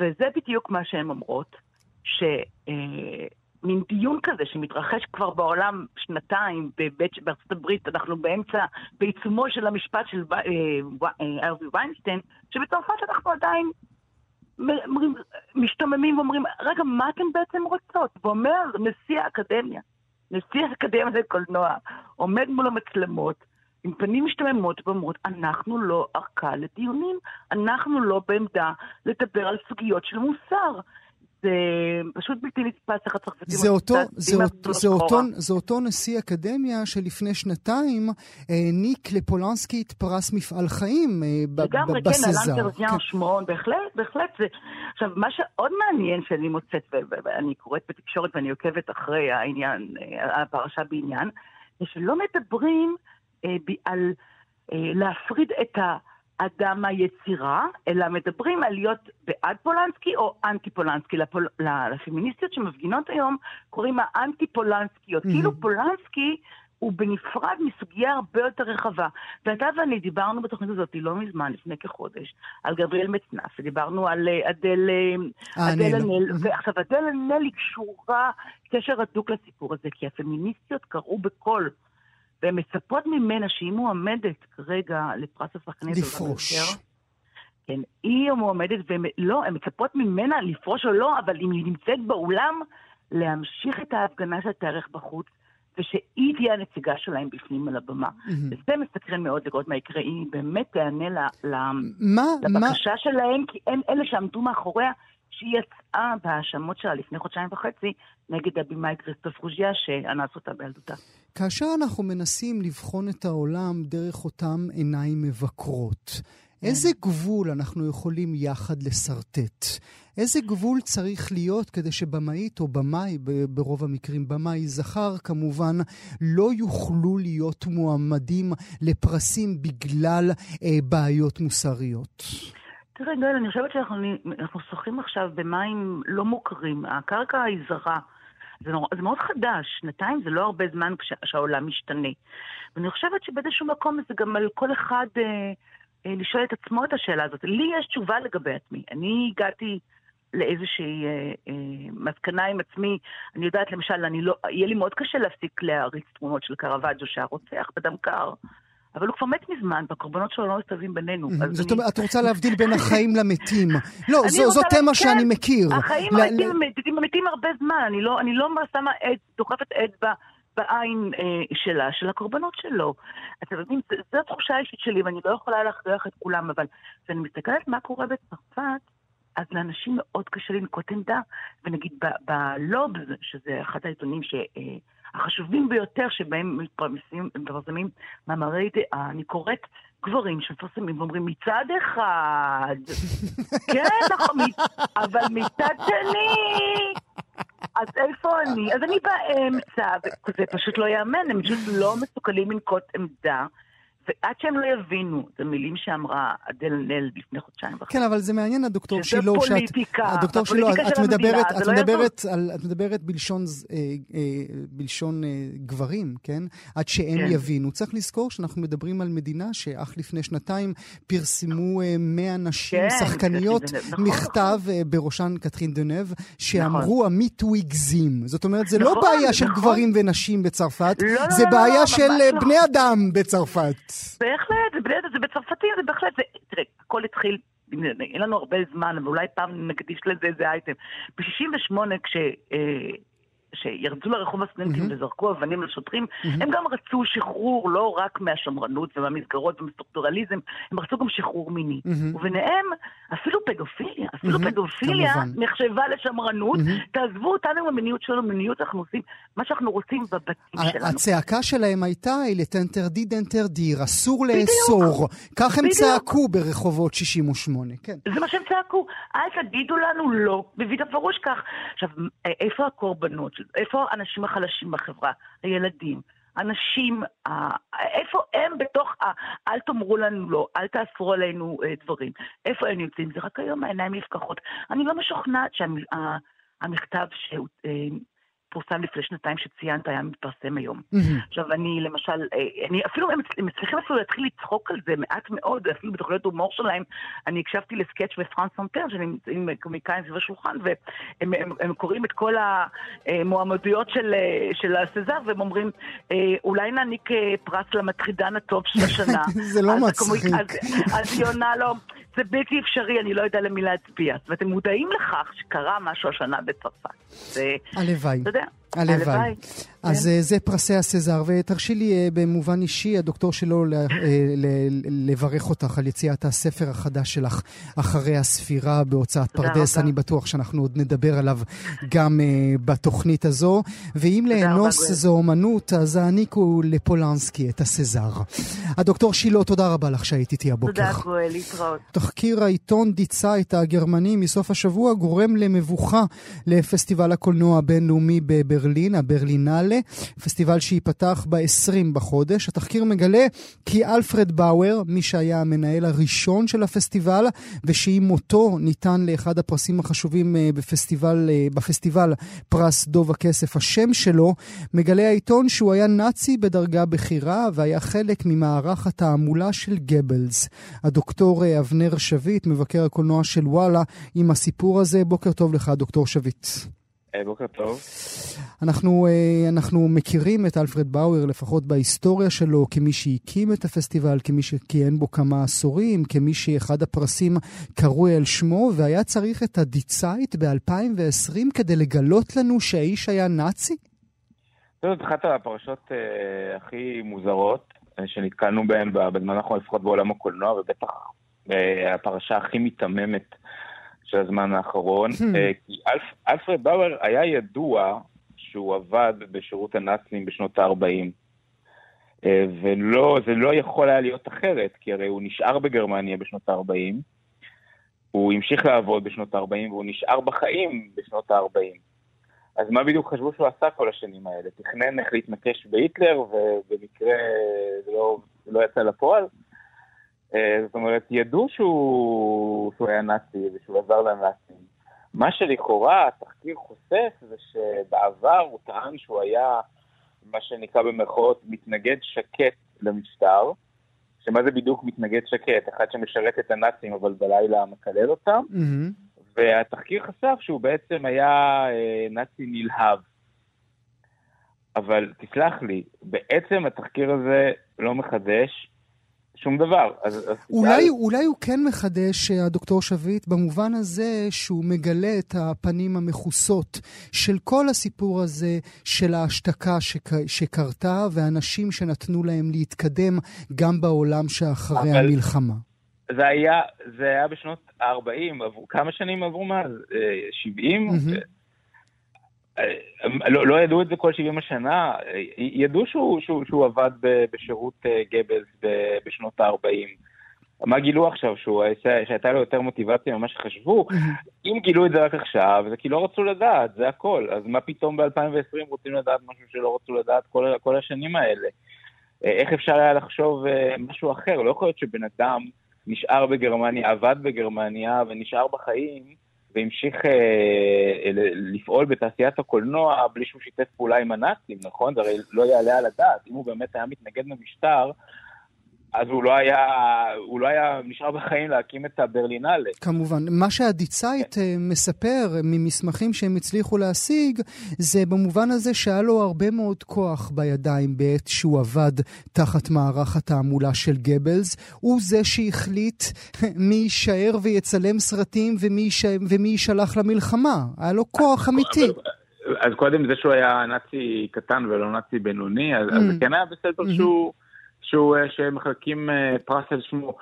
וזה בדיוק מה שהן אומרות, שמין אה, דיון כזה שמתרחש כבר בעולם שנתיים, בבית, בארצות הברית, אנחנו באמצע, בעיצומו של המשפט של אה, אה, ארווי ויינשטיין, שבצרפת אנחנו עדיין משתוממים ואומרים, רגע, מה אתם בעצם רוצות? ואומר נשיא האקדמיה, נשיא האקדמיה לקולנוע, עומד מול המצלמות, עם פנים משתממות ואומרות, אנחנו לא ערכה לדיונים, אנחנו לא בעמדה לדבר על סוגיות של מוסר. זה פשוט בלתי נתפס איך הצרפתים... זה אותו, זה, אותו, זה, אותו, זה אותו נשיא אקדמיה שלפני שנתיים העניק לפולנסקי את פרס מפעל חיים בסזר. לגמרי, כן, אלן טרזיאן כן. שמון, בהחלט, בהחלט. זה... עכשיו, מה שעוד מעניין שאני מוצאת, ואני קוראת בתקשורת ואני עוקבת אחרי העניין, אה, הפרשה בעניין, זה שלא מדברים אה, על אה, להפריד את ה... אדם היצירה, אלא מדברים על להיות בעד פולנסקי או אנטי פולנסקי. לפול... לפמיניסטיות שמפגינות היום קוראים האנטי פולנסקיות. Mm-hmm. כאילו פולנסקי הוא בנפרד מסוגיה הרבה יותר רחבה. ואתה ואני דיברנו בתוכנית הזאת לא מזמן, לפני כחודש, על גבריאל מצנף, ודיברנו על אה, אדל, אה, אדל הנל, ועכשיו אדל הנל היא קשורה קשר הדוק לסיפור הזה, כי הפמיניסטיות קראו בקול. והן מצפות ממנה שהיא מועמדת כרגע לפרס השחקנית. לפרוש. כן, היא המועמדת, ולא, הן מצפות ממנה לפרוש או לא, אבל אם היא נמצאת באולם, להמשיך את ההפגנה שתארך בחוץ, ושהיא תהיה הנציגה שלהם בפנים על הבמה. וזה מסקרן מאוד לראות מה יקרה, היא באמת תענה ל- ל- מה, לבקשה שלהם, כי הם אלה שעמדו מאחוריה, שהיא יצאה בהאשמות שלה לפני חודשיים וחצי נגד הבמאי כריסטוף רוז'יה, שאנס אותה בילדותה. כאשר אנחנו מנסים לבחון את העולם דרך אותם עיניים מבקרות, איזה גבול אנחנו יכולים יחד לשרטט? איזה גבול צריך להיות כדי שבמאית או במאי, ברוב המקרים במאי זכר כמובן, לא יוכלו להיות מועמדים לפרסים בגלל אה, בעיות מוסריות? תראה, גואל, אני חושבת שאנחנו אנחנו שוחים עכשיו במים לא מוכרים. הקרקע היא זרה. זה, נור, זה מאוד חדש, שנתיים זה לא הרבה זמן כש, שהעולם משתנה. ואני חושבת שבאיזשהו מקום זה גם על כל אחד אה, אה, לשאול את עצמו את השאלה הזאת. לי יש תשובה לגבי עצמי. אני הגעתי לאיזושהי אה, אה, מסקנה עם עצמי. אני יודעת, למשל, אני לא, יהיה לי מאוד קשה להפסיק להריץ תמונות של קרוואג'ו שהיה רוצח בדם קר. אבל הוא כבר מת מזמן, והקורבנות שלו לא מסתובבים בינינו. זאת אומרת, את רוצה להבדיל בין החיים למתים. לא, זו, תמה כן, שאני מכיר. החיים ל- מתים, ל- מתים, מתים הרבה זמן, אני לא, אני לא שמה עד, דוחפת עד ב, בעין אה, שלה, של הקורבנות שלו. אתם יודעים, זו התחושה האישית שלי, ואני לא יכולה להכריח את כולם, אבל כשאני מסתכלת מה קורה בצרפת, אז לאנשים מאוד קשה לנקוט עמדה, ונגיד ב- בלובס, שזה אחד העיתונים ש... אה, החשובים ביותר שבהם מתפרסמים, מפרסמים מאמרי דעה, אני קוראת גברים שמפרסמים ואומרים מצד אחד, כן, נכון, אבל מצד שני, אז איפה אני? אז אני באמצע, וזה פשוט לא ייאמן, הם פשוט לא מסוגלים לנקוט עמדה. ועד שהם לא יבינו, זה מילים שאמרה אדל נל לפני חודשיים וחצי. כן, אבל זה מעניין, הדוקטור שזה שילה, שאת... פוליטיקה, הדוקטור שילה, את של המדינה, מדברת, זה את לא מדברת, על, את מדברת בלשון, אה, אה, בלשון אה, גברים, כן? עד שהם כן. יבינו. צריך לזכור שאנחנו מדברים על מדינה שאך לפני שנתיים פרסמו אה, 100 נשים, כן, שחקניות, קטרין דנב, נכון, מכתב, אה, בראשן קטרין דנב, שאמרו המיטו הגזים. זאת אומרת, זה לא נכון, בעיה של נכון. גברים ונשים בצרפת, לא, לא, זה לא, בעיה לא, של אה, לא. בני אדם בצרפת. בהחלט, זה, בהחלט, זה בצרפתים, זה בהחלט, זה, תראה, הכל התחיל, אין לנו הרבה זמן, אבל אולי פעם נקדיש לזה איזה אייטם. ב-68, כש... אה, שירדו לרחוב הסטודנטים וזרקו אבנים לשוטרים, הם גם רצו שחרור לא רק מהשמרנות ומהמסגרות ומסטרוקטורליזם, הם רצו גם שחרור מיני. וביניהם, אפילו פדופיליה, אפילו פדופיליה כמובן. נחשבה לשמרנות, תעזבו אותנו עם המיניות שלנו, מיניות אנחנו עושים מה שאנחנו רוצים בבתים שלנו. הצעקה שלהם הייתה, לטנטרדי דנטרדיר, אסור לאסור. כך הם בדיוק. צעקו ברחובות 68, כן. זה מה שהם צעקו, אל תגידו לנו לא, בפירוש כך. עכשיו, איפה הקורבנות? איפה האנשים החלשים בחברה? הילדים. אנשים, איפה הם בתוך ה... אל תאמרו לנו לא, אל תאסרו עלינו אה, דברים. איפה הם נמצאים? זה רק היום העיניים נפקחות. אני לא משוכנעת שהמכתב שפורסם לפני שנתיים שציינת היה מתפרסם היום. עכשיו, אני למשל, אה, אני אפילו, הם מצליחים אפילו להתחיל לצחוק על זה מעט מאוד, אפילו בתוכניות הומור שלהם. אני הקשבתי לסקצ' ב France Inter, שנמצאים קומיקאים סביב השולחן, והם הם, הם קוראים את כל המועמדויות של, אה, של הסזר, והם אומרים, אה, אולי נעניק פרס למטרידן הטוב של השנה. זה לא מצחיק. אז, היא עונה לו, זה בלתי אפשרי, אני לא יודע למי להצביע. הם מודעים לכך שקרה משהו השנה בצרפת. הלוואי. אתה יודע, that. הלוואי. אז כן. אה, זה פרסי הסזר, ותרשי לי אה, במובן אישי, הדוקטור שלו, אה, לברך אותך על יציאת הספר החדש שלך אחרי הספירה בהוצאת פרדס. אני בטוח שאנחנו עוד נדבר עליו גם בתוכנית הזו. ואם לאנוס. זו אומנות, אז העניקו לפולנסקי את הסזר. הדוקטור שילה, תודה רבה לך שהיית איתי הבוקר. תודה, גואל, להתראות. תחקיר העיתון די צייט הגרמני מסוף השבוע גורם למבוכה לפסטיבל הקולנוע הבינלאומי בברלין, הברלינלה, פסטיבל שייפתח ב-20 בחודש. התחקיר מגלה כי אלפרד באואר, מי שהיה המנהל הראשון של הפסטיבל, ושעם מותו ניתן לאחד הפרסים החשובים אה, בפסטיבל, אה, בפסטיבל פרס דוב הכסף, השם שלו, מגלה העיתון שהוא היה נאצי בדרגה בכירה והיה חלק ממערך התעמולה של גבלס. הדוקטור אה, אבנר שביט, מבקר הקולנוע של וואלה, עם הסיפור הזה. בוקר טוב לך, דוקטור שביט. אה, בוקר טוב. אנחנו, אה, אנחנו מכירים את אלפרד באואר, לפחות בהיסטוריה שלו, כמי שהקים את הפסטיבל, כמי שכיהן בו כמה עשורים, כמי שאחד הפרסים קרוי על שמו, והיה צריך את הדיצייט ב-2020 כדי לגלות לנו שהאיש היה נאצי? זאת אחת הפרשות uh, הכי מוזרות שנתקלנו בהן בזמן האחרון, לפחות בעולם הקולנוע, ובטח uh, הפרשה הכי מיתממת של הזמן האחרון. Hmm. אה, כי אלפ, אלפרד באואר היה ידוע שהוא עבד בשירות הנאצים בשנות ה-40. אה, וזה לא יכול היה להיות אחרת, כי הרי הוא נשאר בגרמניה בשנות ה-40, הוא המשיך לעבוד בשנות ה-40 והוא נשאר בחיים בשנות ה-40. אז מה בדיוק חשבו שהוא עשה כל השנים האלה? תכנן איך להתנקש בהיטלר, ובמקרה זה לא, לא יצא לפועל? אה, זאת אומרת, ידעו שהוא, שהוא היה נאצי ושהוא עזר לנאצים. מה שלכאורה התחקיר חושף זה שבעבר הוא טען שהוא היה מה שנקרא במרכאות מתנגד שקט למשטר, שמה זה בדיוק מתנגד שקט? אחד שמשרת את הנאצים אבל בלילה מקלל אותם, mm-hmm. והתחקיר חשף שהוא בעצם היה אה, נאצי נלהב. אבל תסלח לי, בעצם התחקיר הזה לא מחדש שום דבר. אז, אז אולי, אולי הוא כן מחדש, הדוקטור שביט, במובן הזה שהוא מגלה את הפנים המכוסות של כל הסיפור הזה של ההשתקה שק, שקרתה, ואנשים שנתנו להם להתקדם גם בעולם שאחרי אבל... המלחמה. זה היה, זה היה בשנות ה-40, כמה שנים עברו מאז? 70? Mm-hmm. לא, לא ידעו את זה כל 70 השנה, ידעו שהוא, שהוא, שהוא עבד בשירות אה, גבלס בשנות ה-40. מה גילו עכשיו? שהוא, שהייתה לו יותר מוטיבציה ממה שחשבו? אם גילו את זה רק עכשיו, זה כי לא רצו לדעת, זה הכל. אז מה פתאום ב-2020 רוצים לדעת משהו שלא רצו לדעת כל, כל השנים האלה? אה, איך אפשר היה לחשוב אה, משהו אחר? לא יכול להיות שבן אדם נשאר בגרמניה, עבד בגרמניה ונשאר בחיים, והמשיך אה, לפעול בתעשיית הקולנוע בלי שהוא שיתף פעולה עם הנאצים, נכון? זה הרי לא יעלה על הדעת. אם הוא באמת היה מתנגד למשטר, אז הוא לא היה, הוא לא היה נשאר בחיים להקים את הברלינלה. כמובן. מה שהדיצייט כן. מספר ממסמכים שהם הצליחו להשיג, זה במובן הזה שהיה לו הרבה מאוד כוח בידיים בעת שהוא עבד תחת מערך התעמולה של גבלס. הוא זה שהחליט מי יישאר ויצלם סרטים ומי, יישלח למלחמה. היה לו כוח אמיתי. אז קודם זה שהוא היה נאצי קטן ולא נאצי בינוני, אז, mm. אז כן היה בסדר mm-hmm. שהוא... שהוא, אה, שמחלקים אה, פרס על שמו.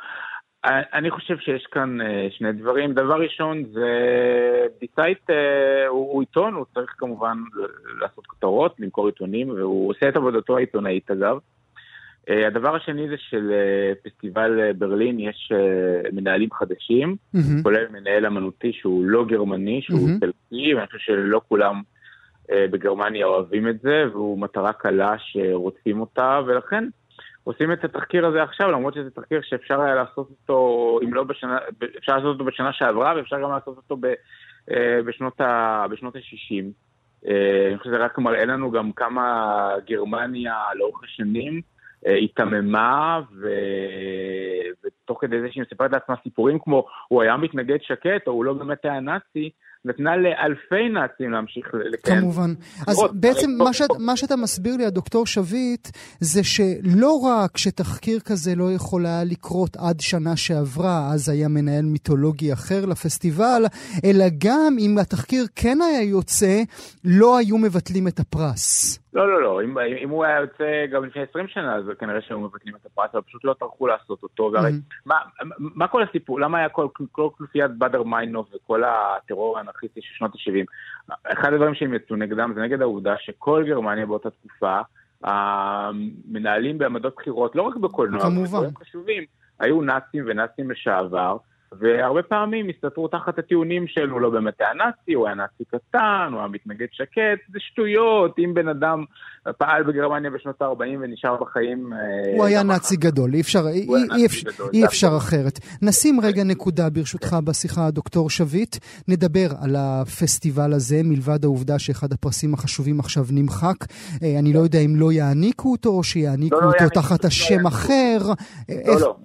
אה, אני חושב שיש כאן שני דברים. דבר ראשון זה Die Zeit הוא, הוא עיתון, הוא צריך כמובן לעשות כותרות, למכור עיתונים, והוא עושה את עבודתו העיתונאית אגב. הדבר השני זה שלפסטיבל ברלין יש מנהלים חדשים, mm-hmm. כולל מנהל אמנותי שהוא לא גרמני, שהוא mm-hmm. איטלקי, ואני חושב שלא כולם בגרמניה אוהבים את זה, והוא מטרה קלה שרוצים אותה, ולכן עושים את התחקיר הזה עכשיו, למרות שזה תחקיר שאפשר היה לעשות אותו, אם לא בשנה, אפשר לעשות אותו בשנה שעברה, ואפשר גם לעשות אותו ב, אה, בשנות ה-60. אה, אני חושב שזה רק מראה לנו גם כמה גרמניה לאורך השנים אה, היתממה, ו... ותוך כדי זה שהיא מספרת לעצמה סיפורים כמו הוא היה מתנגד שקט, או הוא לא באמת היה נאצי, נתנה לאלפי נאצים להמשיך לקיים. כמובן. אז בעצם מה, שאת, מה שאתה מסביר לי, הדוקטור שביט, זה שלא רק שתחקיר כזה לא יכול היה לקרות עד שנה שעברה, אז היה מנהל מיתולוגי אחר לפסטיבל, אלא גם אם התחקיר כן היה יוצא, לא היו מבטלים את הפרס. לא, לא, לא. אם, אם הוא היה יוצא גם לפני 20 שנה, אז כנראה שהיו מבטלים את הפרס, אבל פשוט לא טרחו לעשות אותו. והרי, mm-hmm. מה, מה כל הסיפור? למה היה כל, כל כנופיית באדר מיינוב וכל הטרור האנרכיסטי של שנות ה-70? אחד הדברים שהם יצאו נגדם זה נגד העובדה שכל גרמניה באותה תקופה, המנהלים בעמדות בחירות, לא רק בקולנוע, כמובן. חשובים, היו נאצים ונאצים לשעבר. והרבה פעמים הסתתרו תחת הטיעונים של הוא לא באמת היה נאצי, הוא היה נאצי קטן, הוא היה מתנגד שקט, זה שטויות, אם בן אדם פעל בגרמניה בשנות ה-40 ונשאר בחיים... אה, הוא היה נאצי גדול, אי אפשר, אי, גדול, אי אפשר אחרת. נשים רגע נקודה ברשותך בשיחה, דוקטור שביט, נדבר על הפסטיבל הזה, מלבד העובדה שאחד הפרסים החשובים עכשיו נמחק. אה, אני לא יודע אם לא יעניקו אותו או שיעניקו לא, לא אותו לא תחת השם אחר.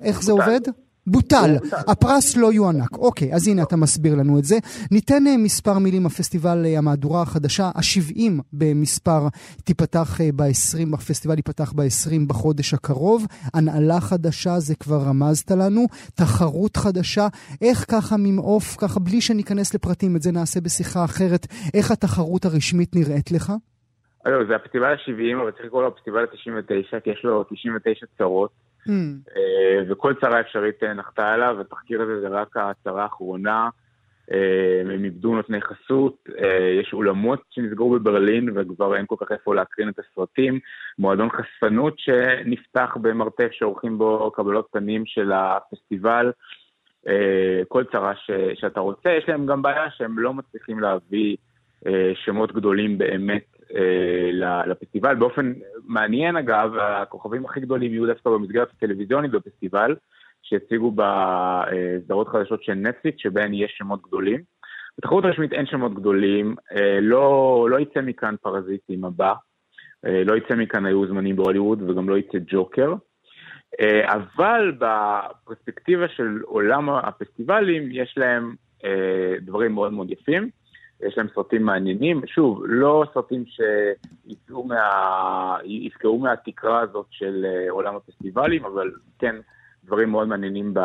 איך זה עובד? בוטל. הפרס לא יוענק. אוקיי, אז הנה אתה מסביר לנו את זה. ניתן אה, מספר מילים, הפסטיבל, אה, המהדורה החדשה, ה-70 במספר, תיפתח ב-20, הפסטיבל ייפתח ב-20 בחודש הקרוב. הנהלה חדשה, זה כבר רמזת לנו. תחרות חדשה. איך ככה ממעוף, ככה בלי שניכנס לפרטים, את זה נעשה בשיחה אחרת, איך התחרות הרשמית נראית לך? לא, זה הפסטיבל ה-70, אבל צריך לקרוא לו הפסטיבל ה-99, כי יש לו 99 צרות. Mm. וכל צרה אפשרית אה, נחתה עליו, והתחקיר הזה זה רק הצרה האחרונה. אה, הם איבדו נותני חסות, יש אולמות שנסגרו בברלין וכבר אין כל כך איפה להקרין את הסרטים, מועדון חשפנות שנפתח במרתף שעורכים בו קבלות פנים של הפסטיבל, כל צרה ש, שאתה רוצה, יש להם גם בעיה שהם לא מצליחים להביא שמות גדולים באמת לפסטיבל. באופן מעניין אגב, הכוכבים הכי גדולים יהיו דווקא במסגרת הטלוויזיונית בפסטיבל, שהציגו בסדרות חדשות של נטפליקס, שבהן יש שמות גדולים. בתחרות הרשמית אין שמות גדולים, אה, לא, לא יצא מכאן פרזיטים הבא, אה, לא יצא מכאן היו זמנים בהוליווד וגם לא יצא ג'וקר. אבל בפרספקטיבה של עולם הפסטיבלים יש להם דברים מאוד מאוד יפים. יש להם סרטים מעניינים, שוב, לא סרטים שיפקעו מה... מהתקרה הזאת של אה, עולם הפסטיבלים, אבל כן דברים מאוד מעניינים ב...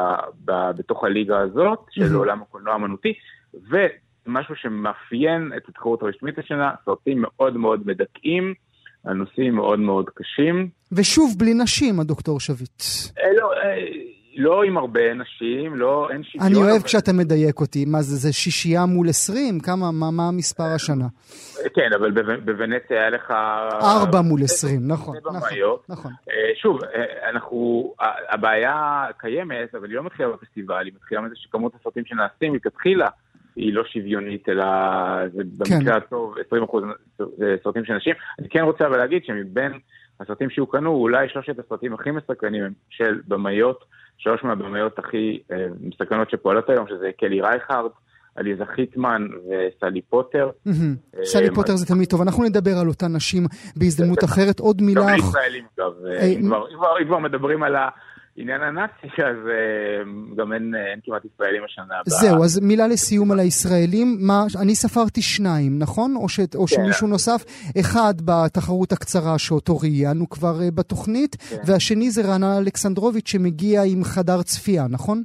ב... בתוך הליגה הזאת של. עולם הקולנוע האמנותי, ומשהו שמאפיין את התחרות הרשמית השנה, סרטים מאוד מאוד מדכאים. הנושאים מאוד מאוד קשים. ושוב, בלי נשים, הדוקטור שביט. אה, לא, אה, לא עם הרבה נשים, לא, אין שוויון. אני אוהב אבל... כשאתה מדייק אותי. מה זה, זה שישייה מול עשרים? כמה, מה, מה המספר השנה? כן, אבל בוונציה היה לך... ארבע מול עשרים, נכון, נכון, נכון. אה, שוב, אה, אנחנו, הבעיה קיימת, אבל היא לא מתחילה בפסטיבל, היא מתחילה מזה שכמות הסרטים שנעשים מלכתחילה היא לא שוויונית, אלא זה במקרה כן. הטוב 20 אחוז סרטים של נשים. אני כן רוצה אבל להגיד שמבין הסרטים שהוקרנו, אולי שלושת הסרטים הכי מסקרנים הם של במאיות. שלוש מהבמאיות הכי אה, מסקרנות שפועלות היום, שזה קלי רייכרד, עליזה חיטמן וסלי פוטר. אה, סלי פוטר זה תמיד טוב, אנחנו נדבר על אותן נשים בהזדמנות אחרת. עוד מילה... גם לישראלים אגב, אה, אם כבר מדברים על ה... עניין הנאצי, אז uh, גם אין, אין כמעט ישראלים השנה הבאה. זהו, אז מילה לסיום על הישראלים. מה, אני ספרתי שניים, נכון? או, ש, או כן. שמישהו נוסף? אחד בתחרות הקצרה שאותו ראיינו כבר uh, בתוכנית, כן. והשני זה רענן אלכסנדרוביץ' שמגיע עם חדר צפייה, נכון?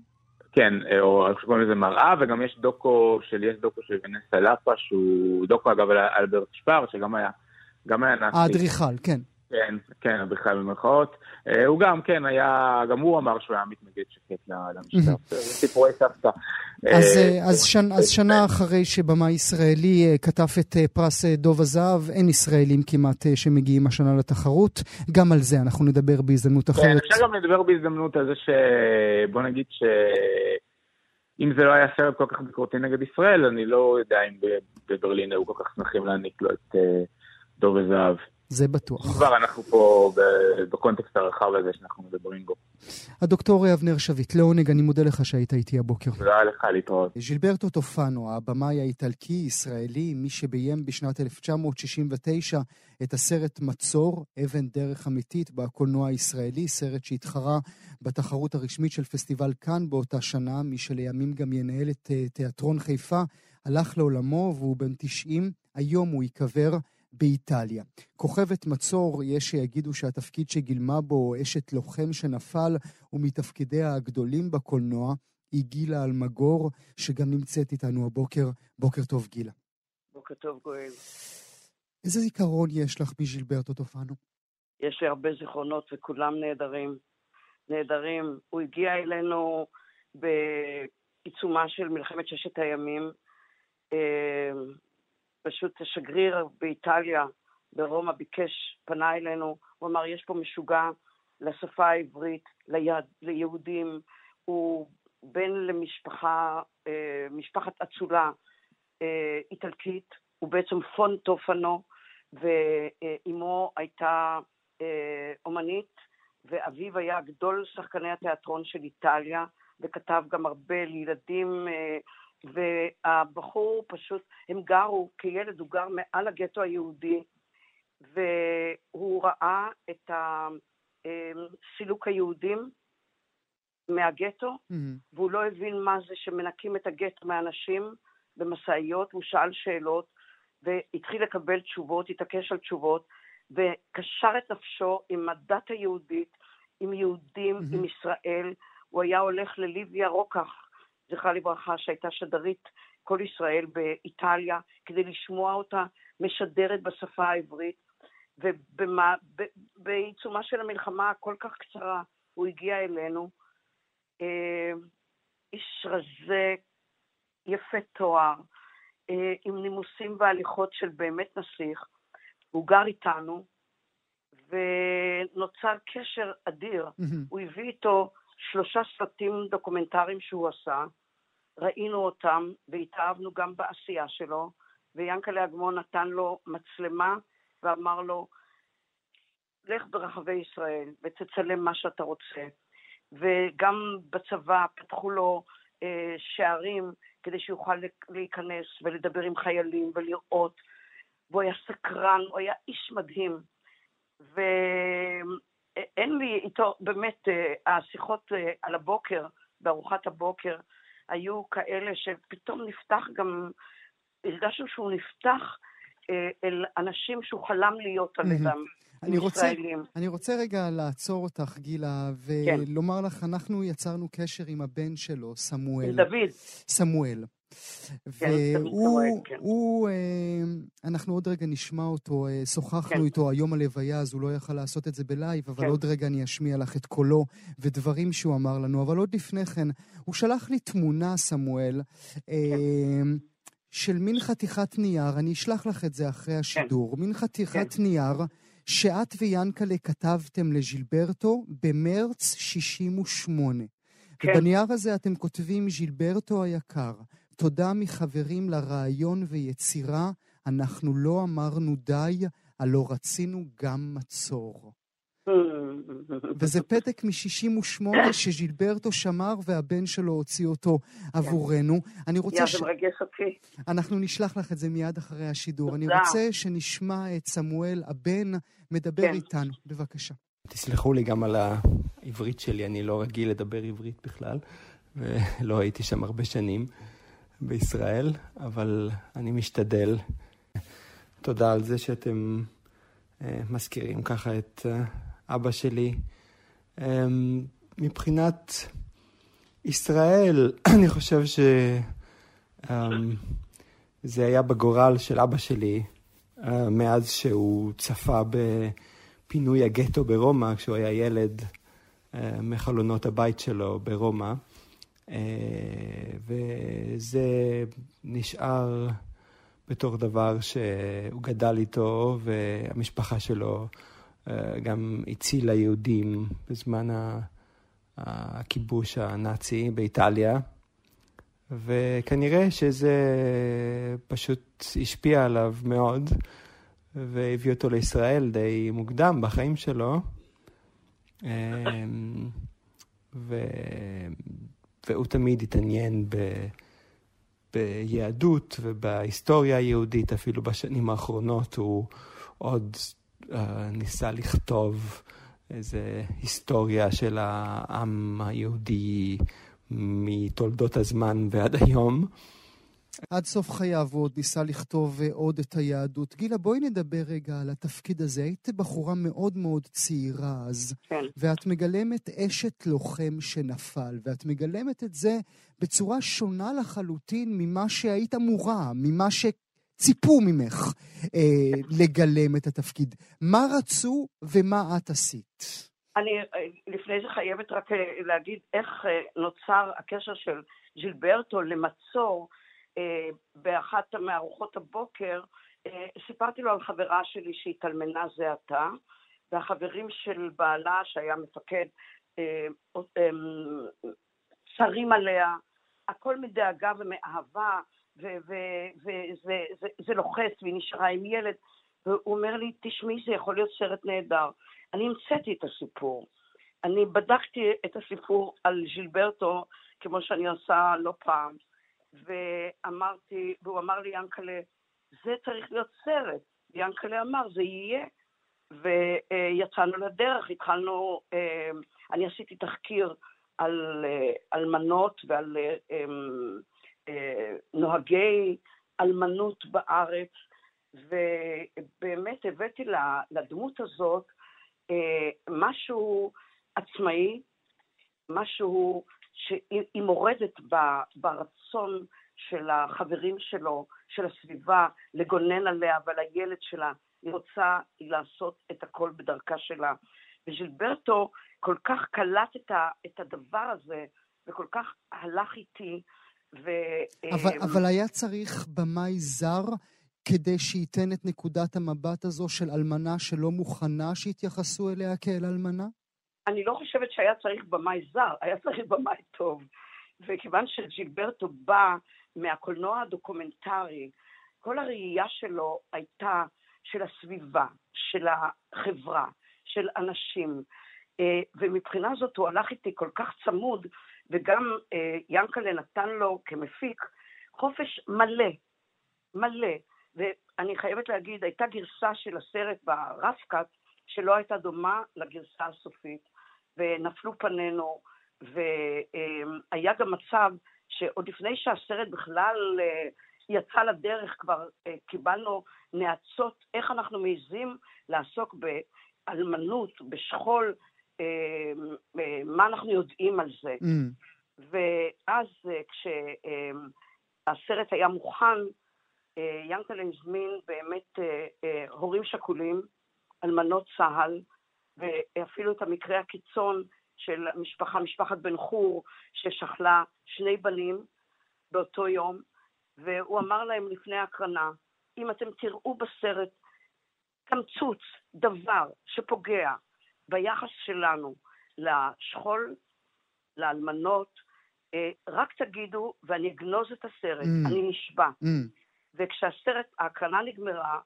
כן, אה, או איך שקוראים לזה מראה, וגם יש דוקו של, יש דוקו של ונסה לאפה, שהוא דוקו אגב על אלברט שפר, שגם היה, גם היה נאצי. האדריכל, כן. כן, כן, בכלל במרכאות. אה, הוא גם, כן, היה, גם הוא אמר שהוא היה מתנגד שקט למשטר. סיפורי סבתא. אז, אה, אז שנה אחרי שבמאי ישראלי אה, כתב את פרס דוב הזהב, אין ישראלים כמעט שמגיעים השנה לתחרות. גם על זה אנחנו נדבר בהזדמנות אחרת. כן, אפשר גם לדבר בהזדמנות על זה ש... בוא נגיד ש... אם זה לא היה סרט כל כך ביקורתי נגד ישראל, אני לא יודע אם בברלין היו כל כך שמחים להעניק לו את דוב הזהב. זה בטוח. כבר אנחנו פה בקונטקסט הרחב הזה שאנחנו מדברים בו. הדוקטור אבנר שביט, לעונג, אני מודה לך שהיית איתי הבוקר. תודה לך, להתראות. ז'ילברטו טופנו, הבמאי האיטלקי-ישראלי, מי שביים בשנת 1969 את הסרט מצור, אבן דרך אמיתית בקולנוע הישראלי, סרט שהתחרה בתחרות הרשמית של פסטיבל כאן באותה שנה, מי שלימים גם ינהל את אה, תיאטרון חיפה, הלך לעולמו והוא בן 90, היום הוא ייקבר. באיטליה. כוכבת מצור, יש שיגידו שהתפקיד שגילמה בו אשת לוחם שנפל הוא מתפקידיה הגדולים בקולנוע, היא גילה אלמגור, שגם נמצאת איתנו הבוקר. בוקר טוב, גילה. בוקר טוב, גואל. איזה זיכרון יש לך מז'ילברטו טופנו? יש לי הרבה זיכרונות וכולם נהדרים. נהדרים. הוא הגיע אלינו בעיצומה של מלחמת ששת הימים. אה, פשוט השגריר באיטליה, ברומא, ביקש, פנה אלינו, הוא אמר, יש פה משוגע לשפה העברית, ליד, ליהודים, הוא בן למשפחה, אה, משפחת אצולה אה, איטלקית, הוא בעצם פון טופנו, ואימו הייתה אה, אומנית, ואביו היה גדול שחקני התיאטרון של איטליה, וכתב גם הרבה לילדים והבחור פשוט, הם גרו, כילד הוא גר מעל הגטו היהודי, והוא ראה את סילוק היהודים, מהגטו, mm-hmm. והוא לא הבין מה זה שמנקים את הגטו מאנשים במשאיות, הוא שאל שאלות והתחיל לקבל תשובות, התעקש על תשובות, וקשר את נפשו עם הדת היהודית, עם יהודים, mm-hmm. עם ישראל. הוא היה הולך לליביה רוקח, זכרה לברכה, שהייתה שדרית כל ישראל באיטליה, כדי לשמוע אותה משדרת בשפה העברית. ובעיצומה של המלחמה הכל כך קצרה, הוא הגיע אלינו. אה, איש רזה, יפה תואר, אה, עם נימוסים והליכות של באמת נסיך. הוא גר איתנו, ונוצר קשר אדיר. Mm-hmm. הוא הביא איתו שלושה סרטים דוקומנטריים שהוא עשה, ראינו אותם והתאהבנו גם בעשייה שלו, ויאנקלה אגמון נתן לו מצלמה ואמר לו, לך ברחבי ישראל ותצלם מה שאתה רוצה. וגם בצבא פתחו לו אה, שערים כדי שיוכל להיכנס ולדבר עם חיילים ולראות, והוא היה סקרן, הוא היה איש מדהים. ואין לי איתו, באמת, אה, השיחות אה, על הבוקר, בארוחת הבוקר, היו כאלה שפתאום נפתח גם, הרגשנו שהוא נפתח אה, אל אנשים שהוא חלם להיות על ידם. אני רוצה, אני רוצה רגע לעצור אותך, גילה, כן. ולומר כן. לך, אנחנו יצרנו קשר עם הבן שלו, סמואל. דוד. סמואל. כן, והוא, כן. אה, אנחנו עוד רגע נשמע אותו, אה, שוחחנו כן. איתו היום הלוויה, אז הוא לא יכל לעשות את זה בלייב, אבל. עוד רגע אני אשמיע לך את קולו ודברים שהוא אמר לנו. אבל עוד לפני כן, הוא שלח לי תמונה, סמואל, כן. של מין חתיכת נייר, אני אשלח לך את זה אחרי השידור. מין חתיכת. נייר שאת ויאנקלה כתבתם לז'ילברטו במרץ 68. כן. ובנייר הזה אתם כותבים, ז'ילברטו היקר, תודה מחברים לרעיון ויצירה, אנחנו לא אמרנו די, הלא רצינו גם מצור. וזה פתק מ-68 שז'ילברטו שמר והבן שלו הוציא אותו עבורנו. אני רוצה ש... אנחנו נשלח לך את זה מיד אחרי השידור. אני רוצה שנשמע את סמואל, הבן, מדבר כן. איתנו. בבקשה. תסלחו לי גם על העברית שלי, אני לא רגיל לדבר עברית בכלל, ולא הייתי שם הרבה שנים בישראל, אבל אני משתדל. תודה על זה שאתם אה, מזכירים ככה את אה, אבא שלי. אמ, מבחינת ישראל, אני חושב שזה אמ, היה בגורל של אבא שלי אה, מאז שהוא צפה בפינוי הגטו ברומא, כשהוא היה ילד מחלונות הבית שלו ברומא. אה, וזה נשאר בתור דבר שהוא גדל איתו, והמשפחה שלו אה, גם הצילה יהודים בזמן הכיבוש הנאצי באיטליה, וכנראה שזה פשוט השפיע עליו מאוד, והביא אותו לישראל די מוקדם בחיים שלו. אה, ו... והוא תמיד התעניין ב... ביהדות ובהיסטוריה היהודית, אפילו בשנים האחרונות הוא עוד אה, ניסה לכתוב איזה היסטוריה של העם היהודי מתולדות הזמן ועד היום. עד סוף חייו הוא עוד ניסה לכתוב אה, עוד את היהדות. גילה, בואי נדבר רגע על התפקיד הזה. היית בחורה מאוד מאוד צעירה אז, כן. ואת מגלמת אשת לוחם שנפל, ואת מגלמת את זה בצורה שונה לחלוטין ממה שהיית אמורה, ממה ש... ציפו ממך אה, לגלם את התפקיד. מה רצו ומה את עשית? אני אה, לפני זה חייבת רק אה, להגיד איך נוצר הקשר של ז'ילברטו למצור באחת מארוחות הבוקר. סיפרתי לו על חברה שלי שהתאלמנה זה עתה, והחברים של בעלה, שהיה מפקד, שרים עליה, הכל מדאגה ומאהבה, וזה לוחץ, והיא נשארה עם ילד, והוא אומר לי, תשמעי, זה יכול להיות סרט נהדר. אני המצאתי את הסיפור. אני בדקתי את הסיפור על ז'ילברטו, כמו שאני עושה לא פעם, ואמרתי, והוא אמר לי, ינקלה, זה צריך להיות סרט. ינקלה אמר, זה יהיה. ויצאנו לדרך, התחלנו, אה, אני עשיתי תחקיר על אלמנות ועל נוהגי אלמנות בארץ, ובאמת הבאתי לדמות הזאת משהו עצמאי, משהו שהיא מורדת ברצון של החברים שלו, של הסביבה, לגונן עליה ועל הילד שלה. היא רוצה לעשות את הכל בדרכה שלה. וז'ילברטו כל כך קלט את, ה, את הדבר הזה, וכל כך הלך איתי, ו... אבל, אמ, אבל היה צריך במאי זר כדי שייתן את נקודת המבט הזו של אלמנה שלא מוכנה שיתייחסו אליה כאל אלמנה? אני לא חושבת שהיה צריך במאי זר, היה צריך במאי טוב. וכיוון שג'ילברטו בא מהקולנוע הדוקומנטרי, כל הראייה שלו הייתה של הסביבה, של החברה, של אנשים, אה, ומבחינה זאת הוא הלך איתי כל כך צמוד, וגם אה, ינקלה נתן לו כמפיק חופש מלא, מלא. ואני חייבת להגיד, הייתה גרסה של הסרט ברפקת שלא הייתה דומה לגרסה הסופית, ונפלו פנינו, והיה גם מצב שעוד לפני שהסרט בכלל אה, יצא לדרך, כבר קיבלנו נאצות איך אנחנו מעיזים לעסוק באלמנות, בשכול, אה, אה, מה אנחנו יודעים על זה. Mm. ואז אה, כשהסרט היה מוכן, ינקלה הזמין באמת הורים שכולים, אלמנות צה"ל, ואפילו את המקרה הקיצון של משפחה, משפחת בן חור, ששכלה שני בנים באותו יום, והוא אמר להם לפני ההקרנה, אם אתם תראו בסרט קמצוץ, דבר שפוגע ביחס שלנו לשכול, לאלמנות, אה, רק תגידו ואני אגנוז את הסרט, mm. אני נשבע. Mm. וכשהסרט, ההקרנה נגמרה,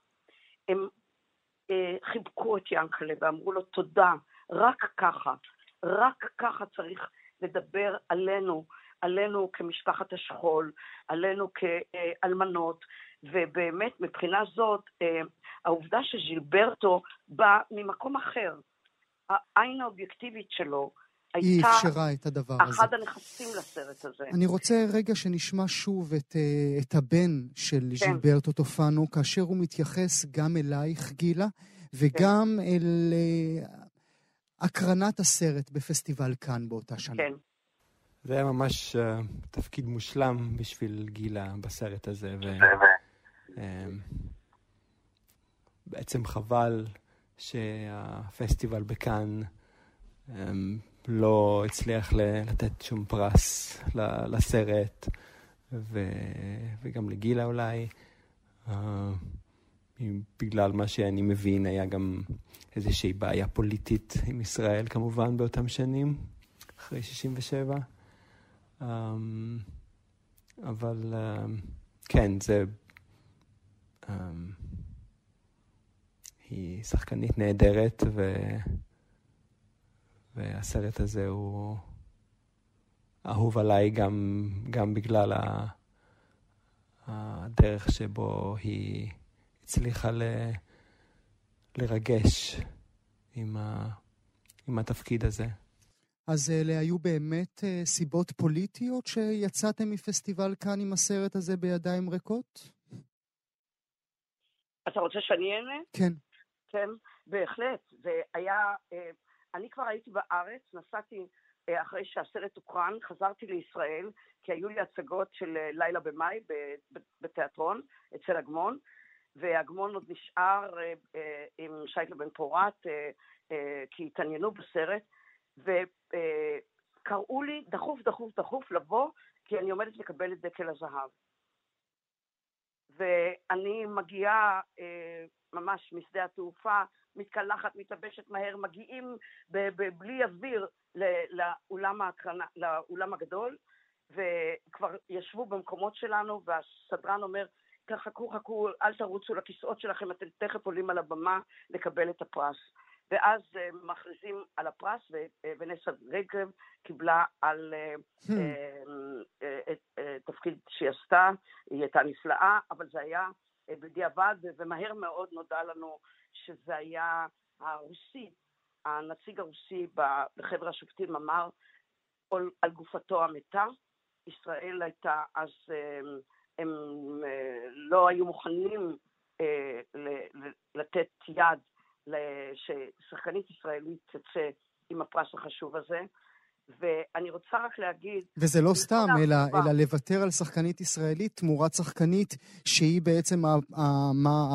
הם חיבקו את ינקלה ואמרו לו תודה, רק ככה, רק ככה צריך לדבר עלינו, עלינו כמשפחת השכול, עלינו כאלמנות, ובאמת מבחינה זאת, אה, העובדה שז'ילברטו בא ממקום אחר, העין האובייקטיבית שלו הייתה... היא אפשרה את הדבר הזה. אחד הנכסים לסרט הזה. אני רוצה רגע שנשמע שוב את, אה, את הבן של כן. ז'ילברטו טופנו, כאשר הוא מתייחס גם אלייך, גילה, וגם כן. אל uh, הקרנת הסרט בפסטיבל כאן באותה שנה. כן. זה היה ממש uh, תפקיד מושלם בשביל גילה בסרט הזה. ו... אמ, בעצם חבל שהפסטיבל בכאן אמ, לא הצליח לתת שום פרס לסרט, ו, וגם לגילה אולי. אה, בגלל מה שאני מבין, היה גם איזושהי בעיה פוליטית עם ישראל כמובן באותם שנים, אחרי 67. אמ, אבל כן, זה Um, היא שחקנית נהדרת, ו... והסרט הזה הוא אהוב עליי גם, גם בגלל ה... הדרך שבו היא הצליחה ל... לרגש עם, ה... עם התפקיד הזה. אז אלה היו באמת uh, סיבות פוליטיות שיצאתם מפסטיבל כאן עם הסרט הזה בידיים ריקות? אתה רוצה שאני אענה? כן. כן, בהחלט. זה היה, אה, אני כבר הייתי בארץ, נסעתי אה, אחרי שהסרט הוקרן, חזרתי לישראל, כי היו לי הצגות של אה, לילה במאי בתיאטרון אצל אגמון, ואגמון עוד נשאר עם שייקה בן פורת, כי התעניינו בסרט, וקראו לי דחוף, דחוף, דחוף לבוא, כי אני עומדת לקבל את דקל הזהב. ואני מגיעה אה, ממש משדה התעופה, מתקלחת, מתלבשת מהר, מגיעים בלי אוויר לאולם, ההקרנה, לאולם הגדול, וכבר ישבו במקומות שלנו, והסדרן אומר, תחכו, חכו, אל תרוצו לכיסאות שלכם, אתם תכף עולים על הבמה לקבל את הפרס. ואז uh, מכריזים על הפרס, ונסה רגב קיבלה על uh, hmm. uh, uh, uh, תפקיד שהיא עשתה, היא הייתה נפלאה, אבל זה היה uh, בדיעבד, ומהר מאוד נודע לנו שזה היה הרוסי, הנציג הרוסי בחבר השופטים אמר, על גופתו המתה. ישראל הייתה אז, הם, הם לא היו מוכנים לתת יד ששחקנית ישראלית תצא עם הפרס החשוב הזה. ואני רוצה רק להגיד... וזה לא סתם, אלא, אלא לוותר על שחקנית ישראלית תמורת שחקנית שהיא בעצם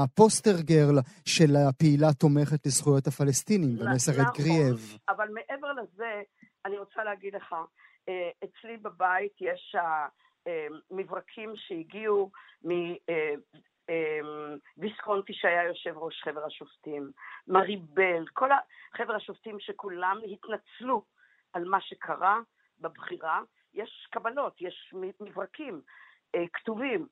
הפוסטר גרל של הפעילה תומכת לזכויות הפלסטינים, במסרת נכון, גריאב. אבל מעבר לזה, אני רוצה להגיד לך, אה, אצלי בבית יש מברקים שהגיעו מוויסקונטי אה, שהיה יושב ראש חבר השופטים, מריבל, כל חבר השופטים שכולם התנצלו על מה שקרה בבחירה. יש קבלות, יש מברקים אה, כתובים,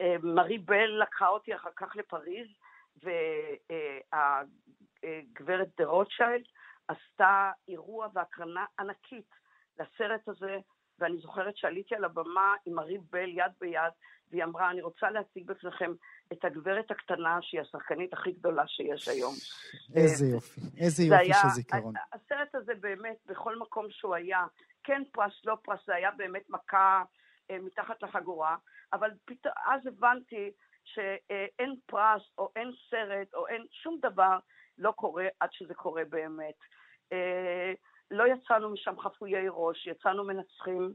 ומרי בל לקחה אותי אחר כך לפריז, והגברת דה רוטשיילד עשתה אירוע והקרנה ענקית לסרט הזה, ואני זוכרת שעליתי על הבמה עם מרי בל יד ביד, והיא אמרה, אני רוצה להציג בפניכם את הגברת הקטנה, שהיא השחקנית הכי גדולה שיש היום. איזה יופי, איזה יופי היה, של זיכרון. הסרט הזה באמת, בכל מקום שהוא היה, כן פרס, לא פרס, זה היה באמת מכה אה, מתחת לחגורה, אבל פת... אז הבנתי שאין פרס או אין סרט או אין שום דבר לא קורה עד שזה קורה באמת. אה, לא יצאנו משם חפויי ראש, יצאנו מנצחים,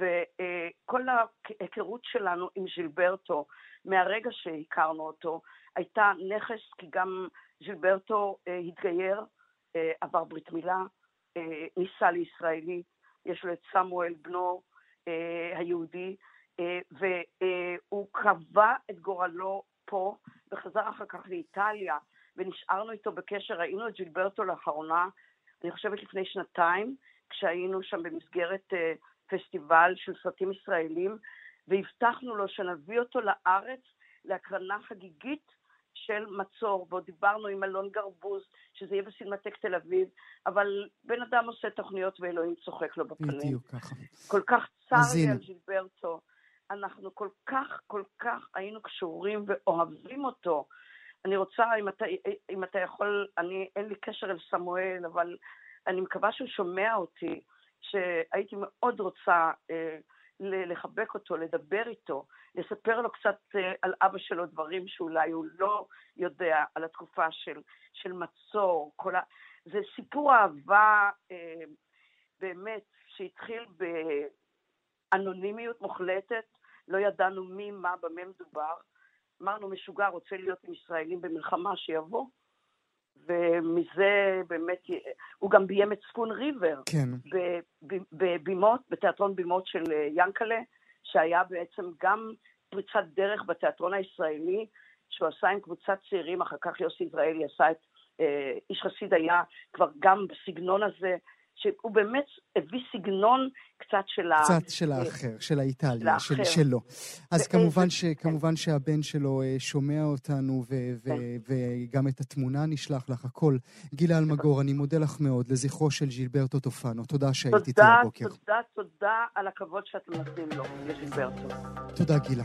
וכל ההיכרות שלנו עם ז'ילברטו, מהרגע שהכרנו אותו, הייתה נכס, כי גם ז'ילברטו אה, התגייר, אה, עבר ברית מילה, ניסה לישראלי, יש לו את סמואל בנו היהודי, והוא קבע את גורלו פה, וחזר אחר כך לאיטליה, ונשארנו איתו בקשר, ראינו את ג'ילברטו לאחרונה, אני חושבת לפני שנתיים, כשהיינו שם במסגרת פסטיבל של סרטים ישראלים, והבטחנו לו שנביא אותו לארץ להקרנה חגיגית של מצור, ועוד דיברנו עם אלון גרבוז, שזה יהיה בסינמטק תל אביב, אבל בן אדם עושה תוכניות ואלוהים צוחק לו בפנים. בדיוק ככה. כל כך צר לי על ג'ילברטו. אנחנו כל כך, כל כך היינו קשורים ואוהבים אותו. אני רוצה, אם אתה, אם אתה יכול, אני, אין לי קשר אל סמואל, אבל אני מקווה שהוא שומע אותי, שהייתי מאוד רוצה אה, לחבק אותו, לדבר איתו, לספר לו קצת אה, על אבא שלו דברים שאולי הוא לא יודע על התקופה של, של מצור, כל ה... זה סיפור אהבה אה, באמת שהתחיל באנונימיות מוחלטת, לא ידענו מי, מה, במה מדובר. אמרנו, משוגע, רוצה להיות עם ישראלים במלחמה, שיבוא. ומזה באמת, הוא גם ביים את צפון ריבר. כן. בבימות, בתיאטרון בימות של אה, ינקלה, שהיה בעצם גם פריצת דרך בתיאטרון הישראלי, שהוא עשה עם קבוצת צעירים, אחר כך יוסי יזרעאלי עשה את אה, איש חסיד היה כבר גם בסגנון הזה, שהוא באמת הביא סגנון קצת של ה... קצת של האחר, של האיטליה, של, שלו. אז כמובן, ש, כמובן שהבן שלו אה, שומע אותנו, ו, ו, כן. וגם את התמונה נשלח לך, הכל. גילה אלמגור, אני מודה לך מאוד, לזכרו של ג'ילברטו טופנו. תודה שהיית איתי הבוקר. תודה, תודה, תודה על הכבוד שאתם נותנים לו, לג'ילברטו. תודה, גילה.